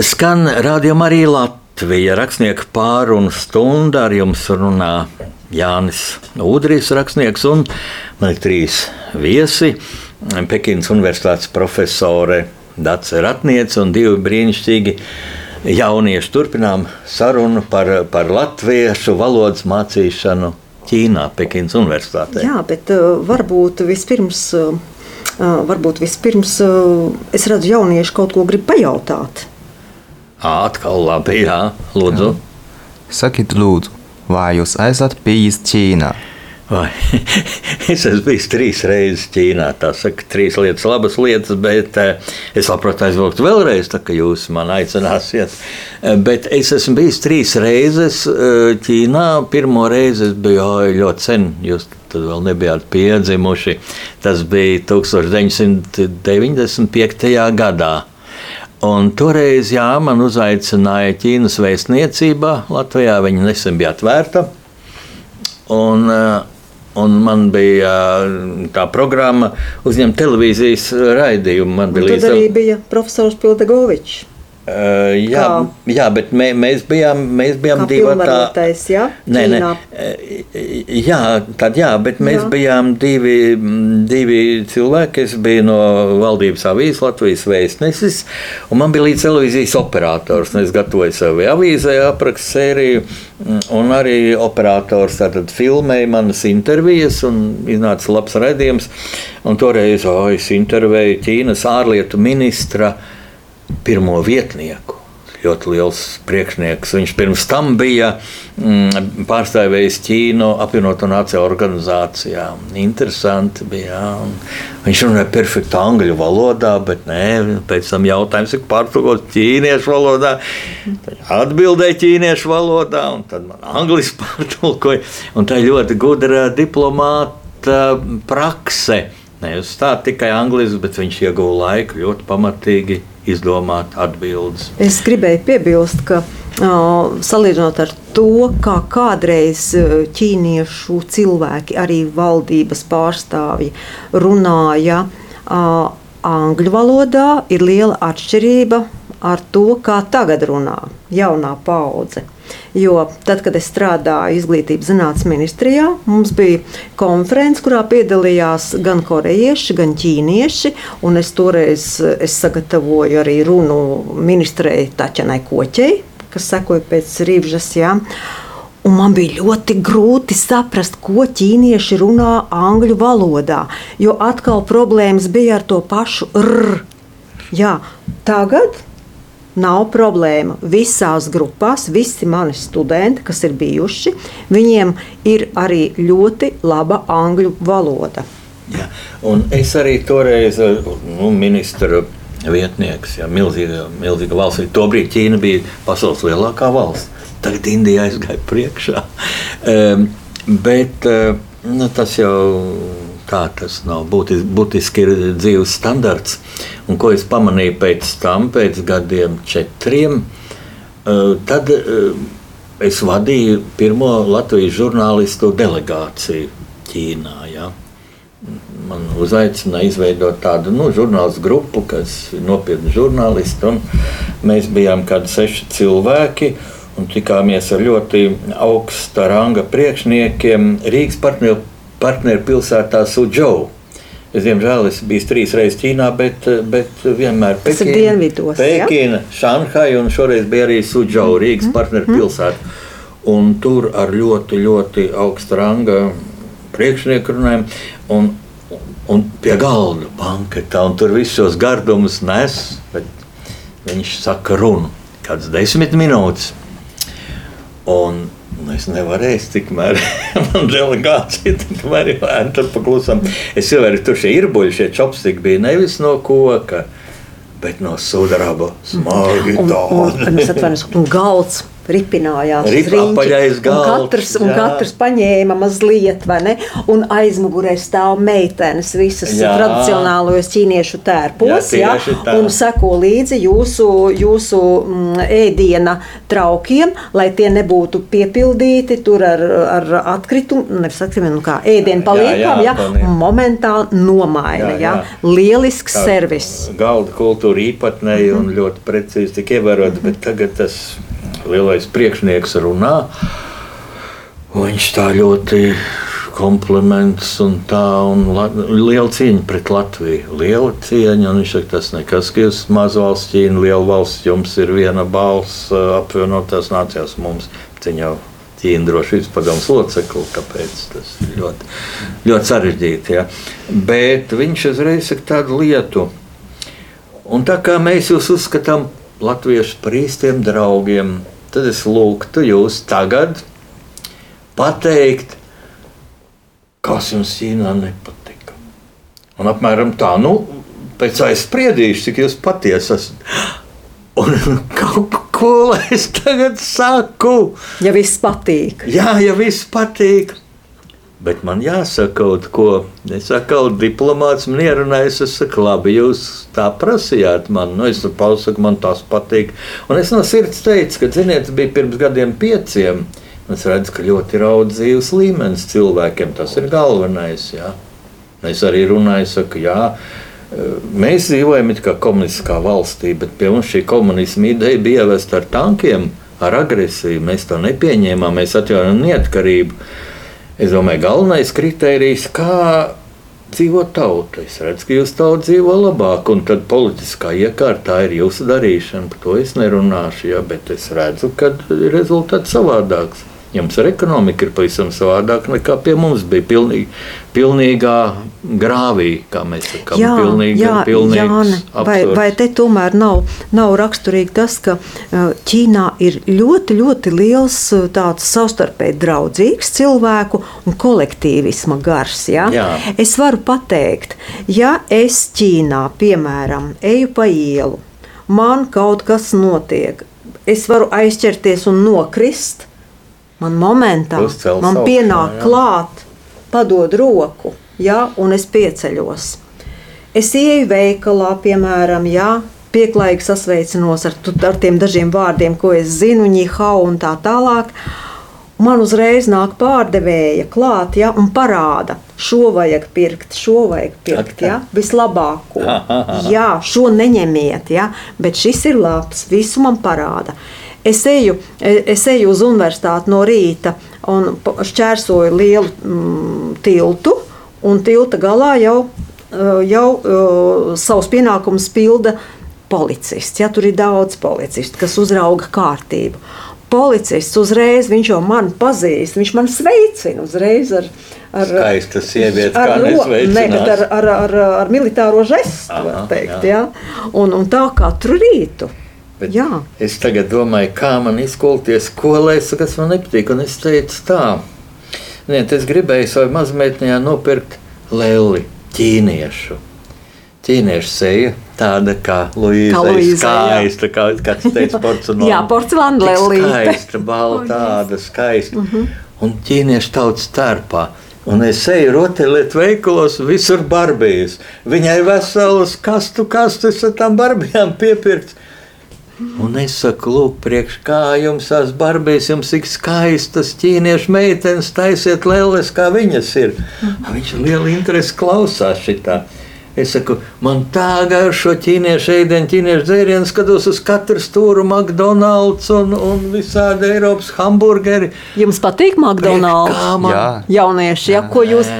Skan rādījuma arī Latvija. Rakstnieka pārunu stunda ar jums runā Jānis Udrijs, rakstnieks, un man ir trīs viesi. Pekinas Universitātes profesore Dace Ratniece un divi brīnišķīgi jaunieši. Turpinām sarunu par, par latviešu valodas mācīšanu Ķīnā, Pekinas Universitātē. Jā, bet uh, varbūt vispirms. Uh, varbūt vispirms uh, es redzu, jaunieši kaut ko grib pajautāt. Atkal labi, jā, lūdzu. Sakiet, lūdzu, vai jūs esat bijis Ķīnā? Vai, es esmu bijis trīs reizes Ķīnā. Tā saka, trīs lietas, labas lietas, bet eh, es labprāt aizbrauktu vēlreiz, tā kā jūs man aicināsiet. Eh, bet es esmu bijis trīs reizes eh, Ķīnā. Pirmo reizi es biju ļoti sen, jūs tad vēl nebijāt piedzimuši. Tas bija 1995. gadā. Un toreiz jā, man uzaicināja Ķīnas vēstniecībā Latvijā. Viņa nesen bija atvērta. Un, uh, Un man bija tā programma uzņemt televīzijas raidījumu. Man bija līdzi... arī bija profesors Pildegovičs. Uh, jā, kā, jā, bet mē, mēs bijām, mēs bijām divi tādi. Jā, nē, nē, jā, tad jā, bet mēs jā. bijām divi, divi cilvēki. Es biju no valdības avīzes, Latvijas vēstnesis, un man bija līdz televīzijas operators. Es gatavoju savu avīzē aprakstu sēriju, un arī operators tātad filmēja manas intervijas, un iznāca labs redzējums. Un toreiz oh, es intervēju Ķīnas ārlietu ministru pirmo vietnieku. Ļoti liels priekšnieks. Viņš pirms tam bija mm, pārstāvējis Ķīnu apvienoto nāciju organizācijā. Interesanti bija. Jā. Viņš runāja perfekti angļu valodā, bet nē, pēc tam jautājums ir pārtulkots ķīniešu valodā. Atbildēja ķīniešu valodā, un tad man angliski pārtulkoja. Un tā ir ļoti gudra diplomāta prakse. Nevis tā tikai angliski, bet viņš ieguva laiku ļoti pamatīgi izdomāt atbildes. Es gribēju piebilst, ka salīdzinot ar to, kā kādreiz ķīniešu cilvēki, arī valdības pārstāvji runāja angļu valodā, ir liela atšķirība ar to, kā tagad runā jaunā paudze. Jo tad, kad es strādāju izglītības zinātnes ministrijā, mums bija konference, kurā piedalījās gan korejieši, gan ķīnieši. Es toreiz es sagatavoju arī runu ministrei Taķenai Koķei, kas sekoja pēc Rīvžas. Jā. Un man bija ļoti grūti saprast, ko ķīnieši runā angļu valodā, jo atkal problēmas bija ar to pašu r. Jā, tagad Nav problēma. Visās grupās, visi mani studenti, kas ir bijuši, viņiem ir arī ļoti laba angļu valoda. Ja, es arī toreiz nu, ministru vietnieks, ja, milzīga, milzīga valsts. Tobrīd Ķīna bija pasaules lielākā valsts. Tagad Indija aizgāja priekšā. Um, bet uh, nu, tas jau tā tas nav. Būtis, būtiski ir dzīves standarts. Un ko es pamanīju pēc tam, pēc gadiem četriem, eh, tad eh, es vadīju pirmo Latvijas žurnālistu delegāciju Ķīnā. Ja. Man uzaicināja izveidot tādu nu, žurnālistu grupu, kas ir nopietni žurnālisti. Mēs bijām kādi seši cilvēki un tikāmies ar ļoti augsta ranga priekšniekiem Rīgas partneru partneru pilsētā Sudžou. Es, diemžēl, esmu bijis trīs reizes Ķīnā, bet, bet vienmēr Pekīna, Tas ir dienvidos. Pekīna, ja? Šanhai un šoreiz bija arī Sudžou, Rīgas mm partneru mhm. pilsēta. Un tur ar ļoti, ļoti augsta ranga priekšnieku runājam. Un, un pie galda banketā, un tur visus šos gardumus nes. Viņš saka, runu kādas desmit minūtes. Un es nevarēju, tikmēr man delegācija tikmēr ir ērta paklusam. Es jau arī tur šie irbuļi, šie čopstiki bija nevis no koka, bet no sudraba smagi tādi. Un, un, un, un galds ripinājās galds, katrs, un jā. katrs paņēma mazliet, vai ne? Un aizmugurē stāv meitenes visas Jā. tradicionālajos ķīniešu tērpos, Jā, jā, tā. un seko līdzi jūsu, jūsu mm, ēdiena traukiem, lai tie nebūtu piepildīti tur ar, ar atkritumu, nevis atkritumu, nu kā ēdienu paliekām, jā, jā, paldies. un momentāli nomaina, Jā, jā, jā. lielisks Tā servis. Galda kultūra īpatnēji un ļoti precīzi tika ievērota, bet tagad tas lielais priekšnieks runā. un Viņš tā ļoti kompliments un tā, un la, liela cieņa pret Latviju. Liela cieņa, un viņš saka, tas nekas, ka jūs mazvalsts Ķīna, liela valsts, jums ir viena balss apvienotās nācijās mums. Jau Ķīna drošības padomus locekli, kāpēc tas ir ļoti, ļoti sarežģīti. Ja? Bet viņš uzreiz saka tādu lietu. Un tā kā mēs jūs uzskatām latviešu par īstiem draugiem, tad es lūgtu jūs tagad pateikt, kas jums Ķīnā nepatika. Un apmēram tā, nu, pēc aizspriedīšu, cik jūs patiesi esat. Un kaut ko lai es tagad saku. Ja viss patīk. Jā, ja viss patīk. Bet man jāsaka kaut ko. Es saku, diplomāts man ierunājis. Es saku, labi, jūs tā prasījāt man. Nu, es pasaku, man tas patīk. Un es no sirds teicu, ka, ziniet, bija pirms gadiem pieciem. Es redzu, ka ļoti ir augsts dzīves līmenis cilvēkiem. Tas ir galvenais. Jā. Es arī runāju, saku, jā. Mēs dzīvojam kā komunistiskā valstī, bet pie mums šī komunisma ideja bija ievesta ar tankiem, ar agresiju. Mēs to nepieņēmām, mēs atjaunojam neatkarību. Es domāju, galvenais kriterijs, kā dzīvo tauta. Es redzu, ka jūs tauta dzīvo labāk, un tad politiskā iekārtā ir jūsu darīšana. Par to es nerunāšu, jā, bet es redzu, ka rezultāts savādāks. Jums ar ekonomiku ir pavisam savādāk nekā pie mums bija. Pilnīgi, pilnīgā grāvī, kā mēs sakām, Jā, pilnīgi, jā, pilnīgs Jāne, vai, vai te tomēr nav, nav raksturīgi tas, ka uh, Ķīnā ir ļoti, ļoti liels uh, tāds savstarpēji draudzīgs cilvēku un kolektīvisma gars. Ja? Jā. Es varu pateikt, ja es Ķīnā, piemēram, eju pa ielu, man kaut kas notiek, es varu aizķerties un nokrist. Man momentā man pienāk jā. klāt, padod roku, ja, un es pieceļos. Es ieju veikalā, piemēram, ja, pieklājīgi sasveicinos ar, ar tiem dažiem vārdiem, ko es zinu, ņihau un tā tālāk. Man uzreiz nāk pārdevēja klāt, ja, un parāda, šo vajag pirkt, šo vajag pirkt, ja, vislabāko. Jā, šo neņemiet, ja, bet šis ir labs, visu man parāda. Es eju, es eju uz universitāti no rīta un šķērsoju lielu mm, tiltu, un tilta galā jau, eh, jau uh, savus pienākumus pilda policists. Ja, tur ir daudz policistu, kas uzrauga kārtību. Policists uzreiz, viņš jau man pazīst, viņš man sveicina uzreiz ar, ar Skaista sieviete, ar, kā nesveicinās. ar, ar, ar, ar militāro žestu, Aha, var teikt. jā. Ja? Un, un tā katru rītu. Bet Jā. Es tagad domāju, kā man izkolties, ko lai es saku, kas man nepatīk. Un es teicu, tā, Nē, es gribēju savai mazmeitnē nopirkt leli ķīniešu. Ķīniešu seja tāda kā Luīza. Kā Skaista, kā kāds teica, porcelāna. Jā, porcelāna lelīte. Skaista, balta, tāda skaista. Un ķīniešu tautas starpā. Un es eju rotaļlietu veikalos, visur barbijas. Viņai veselas kastu kastes ar tām barbijām piepirkts. Un es saku, lūk, priekš kā jums tās barbijas, jums tik skaistas ķīniešu meitenes, taisiet lēles, kā viņas ir. Viņš ar lielu interesi klausās šitā. Es saku, man tā garšo ķīniešu ēdienu, ķīniešu dzērienu, skatos uz katru stūru, McDonald's un, un visādi Eiropas hamburgeri. Jums patīk McDonald's? Kā man? Jā, Jaunieši, ja, ko jūs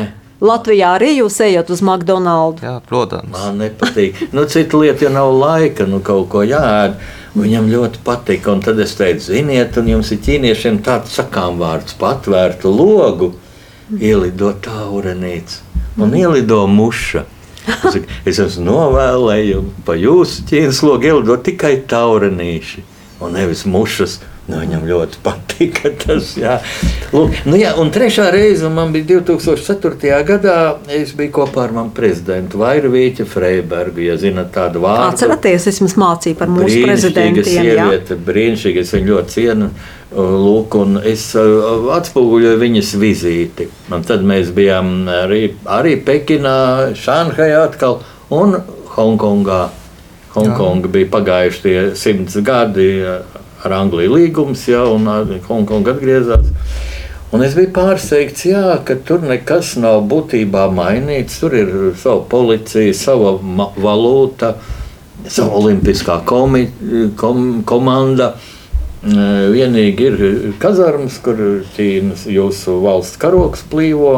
Latvijā arī jūs ejat uz McDonald's? jā, protams. Man nepatīk. Nu, cita lieta, ja nav laika, nu kaut ko jāēd. Viņam ļoti patīk. Un tad es teicu, ziniet, un jums ir ķīniešiem tāds sakām vārds, patvērtu logu, ielido taurenīts un ielido muša. Es esmu novēlējis, pa jūsu ķīnas logu ielido tikai taurenīši un nevis mušas. Nu, viņam ļoti patika tas. Jā. Lūk, nu, jā, un trešā reize man bija 2004. gadā. Es biju kopā ar manu prezidentu Vairvīķu Freibergu. Ja zinat tādu vārdu. Atceraties, es jums mācīju par mūsu jā. sieviete, brīnišķīgi, es viņu ļoti cienu. Lūk, un es uh, atspoguļoju viņas vizīti. Un tad mēs bijām arī, arī Pekinā, Šanhajā atkal un Hongkongā. Hongkonga bija pagājuši tie simts gadi ar Angliju līgums, ja, un Hongkonga atgriezās. Un es biju pārsteigts, jā, ka tur nekas nav būtībā mainīts. Tur ir sava policija, sava valūta, sava olimpiskā komi, kom, komanda. Vienīgi ir kazarmas, kur Ķīnas jūsu valsts karoks plīvo.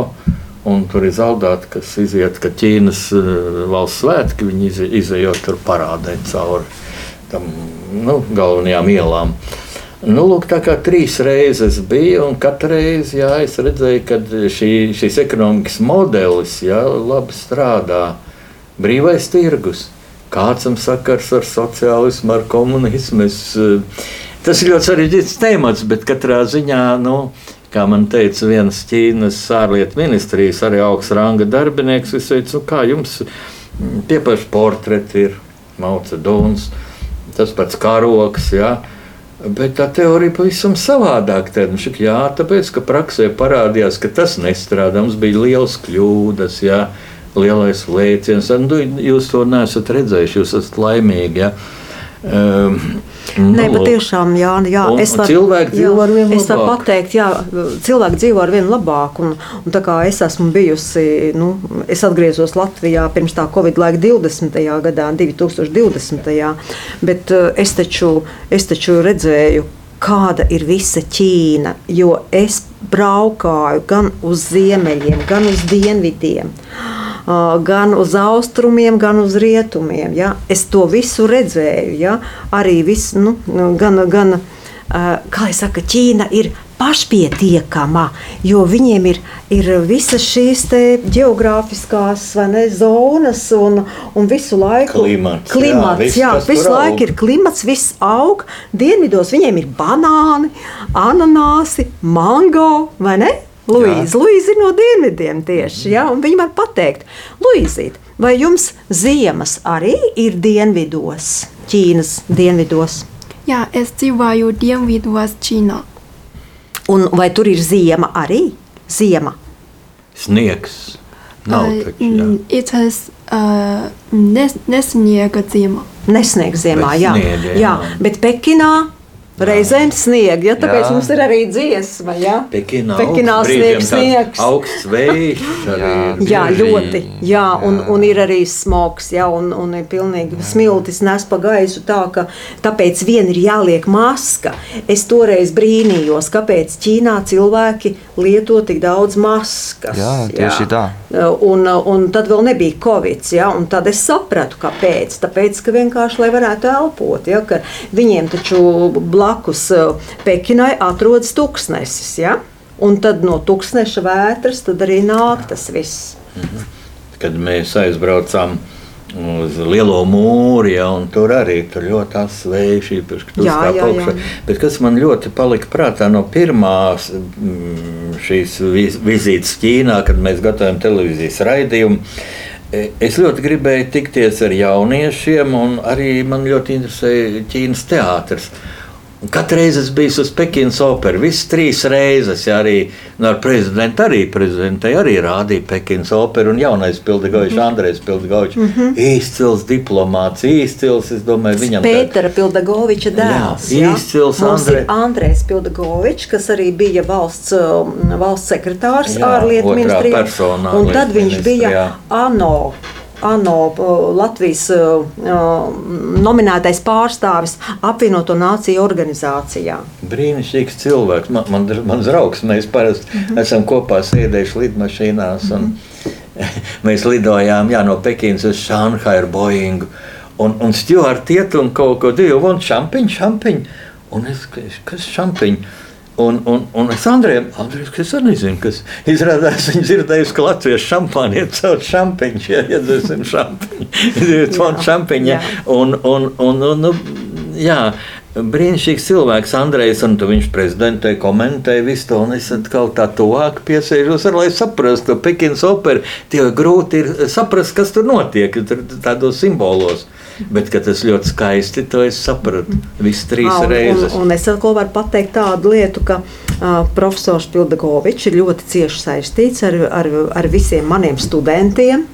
Un tur ir zaudēti, kas iziet, ka Ķīnas valsts svētki viņi ize- izejot tur parādē cauri tam nu, galvenajām ielām. Nu, lūk, tā kā trīs reizes bija, un katru reizi jā, es redzēju, ka šī, šis ekonomikas modelis jā, labi strādā. Brīvais tirgus, kāds tam sakars ar sociālismu, ar komunismu. Es, eh, tas ir ļoti sarežģīts temats, bet katrā ziņā. Nu, Kā man teica viens Ķīnas ārlietu ministrijas, arī augsts ranga darbinieks, es teicu, nu, kā jums mm, tie paši portreti ir Mauca Duns, tas pats karoks. Ja? Bet tā teorija pavisam savādāk. Tad, nu, šik, jā, tāpēc, ka praksē parādījās, ka tas nestrādā. Mums bija liels kļūdas, jā, lielais lēciens. Nu, jūs to neesat redzējuši, jūs esat laimīgi. Ja? Um, Nē, patiešām, jā, jā. Un- es varu, cilvēki dzīvo jā, arvien Es varu labāk. pateikt, jā, cilvēki dzīvo ar vien labāk. Un, un tā kā es esmu bijusi, nu, es atgriezos Latvijā pirms tā Covid laika 20. gadā, 2020. Bet eh, es taču, es taču redzēju, kāda ir visa Ķīna. Jo es braukāju gan uz ziemeļiem, gan uz dienvidiem. Gan uz austrumiem, gan uz rietumiem. Ja? Es to visu redzēju. Ja? Arī visu, nu, nu, gan, gan kā jau saka, Ķīna ir pašpietiekama, jo viņiem ir, ir visas šīs geogrāfiskās ne, zonas un, un visu laiku Klimats, jā, klimats viss, jā, visu laiku ir klimats, viss aug. Dienvidos viņiem ir banāni, ananāsi, mango vai ne? Luīza, Luīza ir no dienvidiem tieši. Ja? un Viņa var pateikt, Luīzīt, vai jums ziemas arī ir dienvidos, Ķīnas dienvidos? Jā, es dzīvoju dienvidos Ķīnā. Un vai tur ir ziema arī? Ziema. Sniegs. Nav Ā, taču, mm, uh, nes, nesniega ziema. Nesniegs ziemā, jā. snieg, jā. jā. Bet Pekinā reizēm snieg, ja tāpēc Jā. mums ir arī dziesma. Ja? Pekinā, Pekinā augsts snieg, brīžiem tāds sniegs. Augsts vējš. arī Jā. Jā, ļoti. Jā, un, jā. un ir arī smogs, jā, un, un ir pilnīgi smiltis nes pa gaisu tā, ka tāpēc vien ir jāliek maska. Es toreiz brīnījos, kāpēc Ķīnā cilvēki lieto tik daudz maskas. Jā, tieši tā. Un, un tad vēl nebija covid, ja, un tad es sapratu, kāpēc. Tāpēc, ka vienkārši, lai varētu elpot, ja, ka viņiem taču blakus eh, Pekinai atrodas tūkstnesis, ja, un tad no tūkstneša vētras arī nāk tas viss. Kad mēs aizbraucām uz Lielo mūri, ja, un tur arī tur ļoti stāv jā, augšā. Bet kas man ļoti palika prātā no pirmās šīs viz- vizītes Ķīnā, kad mēs gatavojam televīzijas raidījumu. e, Es ļoti gribēju tikties ar jauniešiem, un arī man ļoti interesēja Ķīnas teātris. Un Katru reizi es biju uz Pekinas operu, visas trīs reizes, ja arī nu, ar prezidentu, arī prezidentai arī rādīja Pekinas operu un jaunais Pildegovičs, mm -hmm. Andrejs Pildegovičs. Mm -hmm. Īstils diplomāts, īstils, es domāju, viņam tā- Pētera Pildagoviča dēls. Jā, Mums Andrē- ir Andrejs Pildagovičs, kas arī bija valsts, um, valsts sekretārs Jā, ārlietu ministrijā. Un tad viņš bija ministrijā. ANO. ANO Latvijas nominētais pārstāvis apvienoto nāciju organizācijā. Brīnišķīgs cilvēks. Man, man, man draugs, mēs parasti mm -hmm. esam kopā sēdējuši lidmašīnās. Un, mēs lidojām jā, no Pekinas uz Šanhaju ar Boeingu. Un, un Stjūrts iet un kaut ko divu, un šampiņu, šampiņu. Un es, kas šampiņu? Un, un, un es Andrejam, Andrejs, kas arī nezinu, kas izrādās, viņa dzirdējusi, ka latviešu šampāni ir caur šampiņu, ja iedzersim šampiņu, tvon šampiņa. Un, un, un, un, nu, jā, brīnišķīgs cilvēks, Andrejs, un viņš prezidentē komentēja visu to, un es atkal tā tuvāk piesēžos, ar, lai saprastu, to Pekinas operu, tie grūti ir saprast, kas tur notiek, tur tādos simbolos. Bet tas ļoti skaisti, to es sapratu. Visas trīs un, reizes. Un, un es vēl varu pateikt tādu lietu, ka uh, profesors Pildegovičs ir ļoti cieši saistīts ar, ar, ar visiem maniem studentiem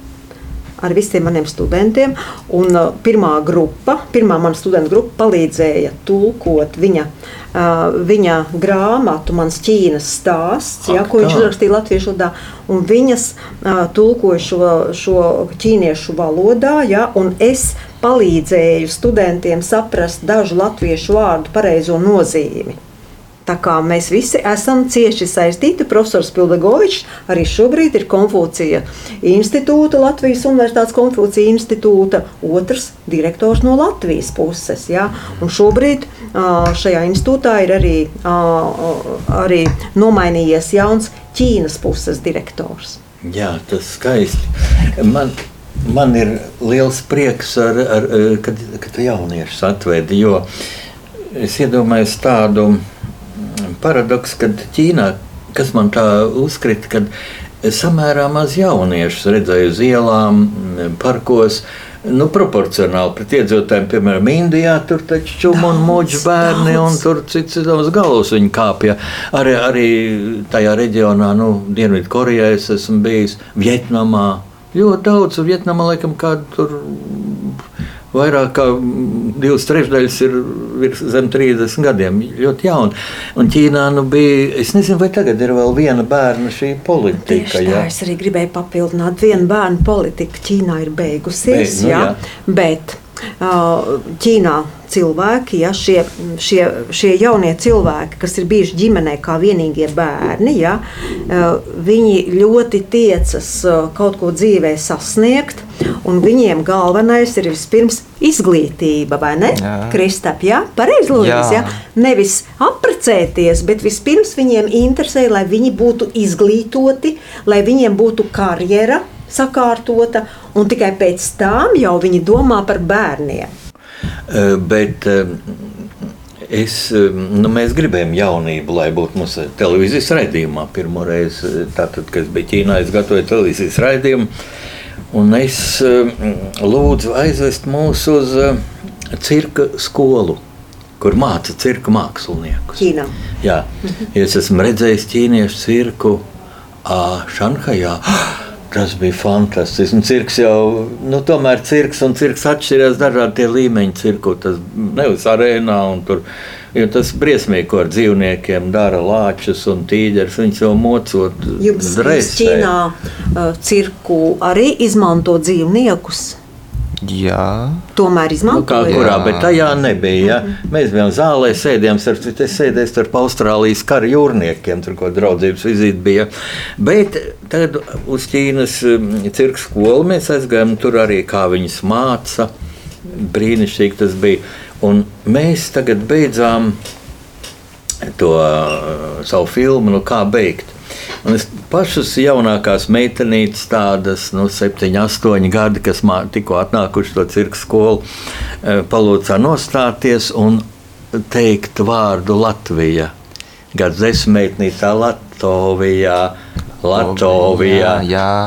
ar visiem maniem studentiem. Un, uh, pirmā grupa, pirmā mana studenta grupa palīdzēja tulkot viņa, uh, viņa grāmatu, mans Ķīnas stāsts, ja, ko viņš uzrakstīja latviešu valodā. Viņas uh, tulkoja šo, šo ķīniešu valodā, ja, un es palīdzēju studentiem saprast dažu latviešu vārdu pareizo nozīmi. Tā kā mēs visi esam cieši saistīti, profesors Pildegovičs arī šobrīd ir Konfūcija institūta, Latvijas Universitātes Konfūcija institūta otrs direktors no Latvijas puses. Ja? Un šobrīd šajā institūtā ir arī, arī nomainījies jauns Ķīnas puses direktors. Jā, tas skaisti. Man, man ir liels prieks, ar, ar, kad, kad jauniešus atvedi, jo es iedomājos tādu paradoks, ka Ķīnā, kas man tā uzkrita, kad samērā maz jauniešu redzēju uz ielām, parkos. Nu, proporcionāli pret iedzīvotājiem, piemēram, Indijā, tur taču čūma un mūģa bērni, daudz. un tur cits citās galvas viņi kāpja. Arī, arī tajā reģionā, nu, Dienvidkorejā es esmu bijis, Vietnamā. Ļoti daudz, Vietnamā, laikam, kādu tur vairāk kā divas trešdaļas ir zem 30 gadiem. Ļoti jauni. Un Ķīnā nu bija, es nezinu, vai tagad ir vēl viena bērna šī politika. Tieši tā, es arī gribēju papildināt, viena bērna politika Ķīnā ir beigusies, Beig, nu, jā, jā. bet Ķīnā cilvēki, ja, šie, šie, šie jaunie cilvēki, kas ir bijuši ģimenē kā vienīgie bērni, ja, viņi ļoti tiecas kaut ko dzīvē sasniegt. Un viņiem galvenais ir vispirms izglītība, vai ne? Kristap, jā, pareizi lūdzu. Ja? Nevis apprecēties, bet vispirms viņiem interesē, lai viņi būtu izglītoti, lai viņiem būtu karjera sakārtota, un tikai pēc tam jau viņi domā par bērniem. Bet es, nu, mēs gribējām jaunību, lai būtu mūsu televīzijas raidījumā. Pirmo reizi, tātad, kad bija Ķīnā, es gatavoju televīzijas raidījumu. Un es lūdzu aizvest mūs uz cirka skolu, kur māca cirka māksliniekus. Ķīnā. Jā, es esmu redzējis ķīniešu cirku Šanhajā. Tas bija fantastiski. Un cirks jau, nu, tomēr cirks un cirks atšķirās dažādi līmeņi. Cirku tas nevis arēnā un tur. Jo tas briesmīgi, ko ar dzīvniekiem dara lāčus un tīģeris. Viņus jau mocot. Jums Ķīnā uh, cirku arī izmanto dzīvniekus. Jā. Tomēr izmantoja. Nu, kā kurā, jā. bet tajā nebija. Ja? Mm -hmm. Mēs bijām zālē, sēdējām ar citu sēdēs starp Austrālijas kara jūrniekiem, tur ko draudzības vizīte bija. Bet tad uz Ķīnas um, cirka skolu mēs aizgājām, tur arī kā viņas māca. Brīnišķīgi tas bija. Un mēs tagad beidzām to uh, savu filmu, nu kā beigt. Un es pašas jaunākās meitenītes, tādas nu, 7, 8 gadi, kas tikko atnākuši to cirka skolu, e, palūdzā nostāties un teikt vārdu Latvija. Gads desmitnītā Latvijā, Latvijā,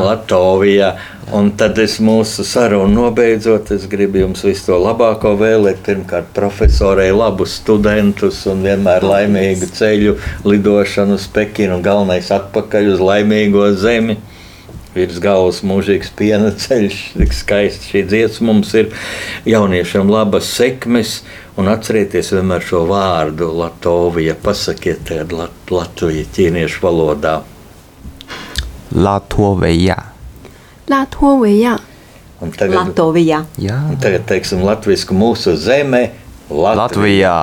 Latvijā. Un tad es mūsu sarunu nobeidzot, es gribu jums visu to labāko vēlēt. Pirmkārt, profesorai labus studentus un vienmēr laimīgu ceļu, lidošanu uz Pekinu un galvenais atpakaļ uz laimīgo zemi. Virs galvas mūžīgs piena ceļš, tik skaisti šī dziesma mums ir. Jauniešiem labas sekmes, un atcerieties vienmēr šo vārdu Latvija. Pasakiet, tādu Latviju ķīniešu valodā. Latvija. Latvijā. Tagad, Latvijā. Jā. Tagad teiksim latviešu mūsu zemē. Latvijā. Latvijā.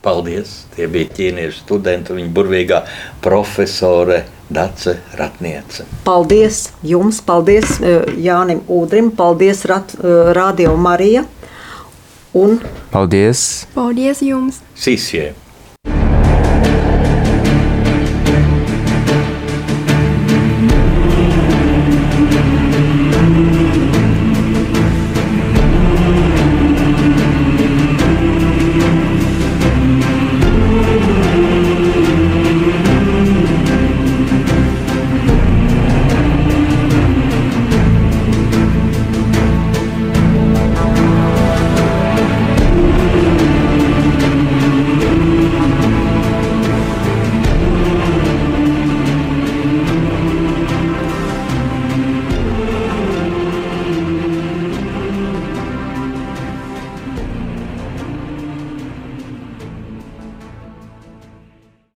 Paldies! Tie bija ķīniešu studenti, viņa burvīgā profesore Dace Ratniece. Paldies jums, paldies eh, Jānim Udrim, paldies Rat, eh, Radio Marija. Un paldies! Paldies jums! Sīsie!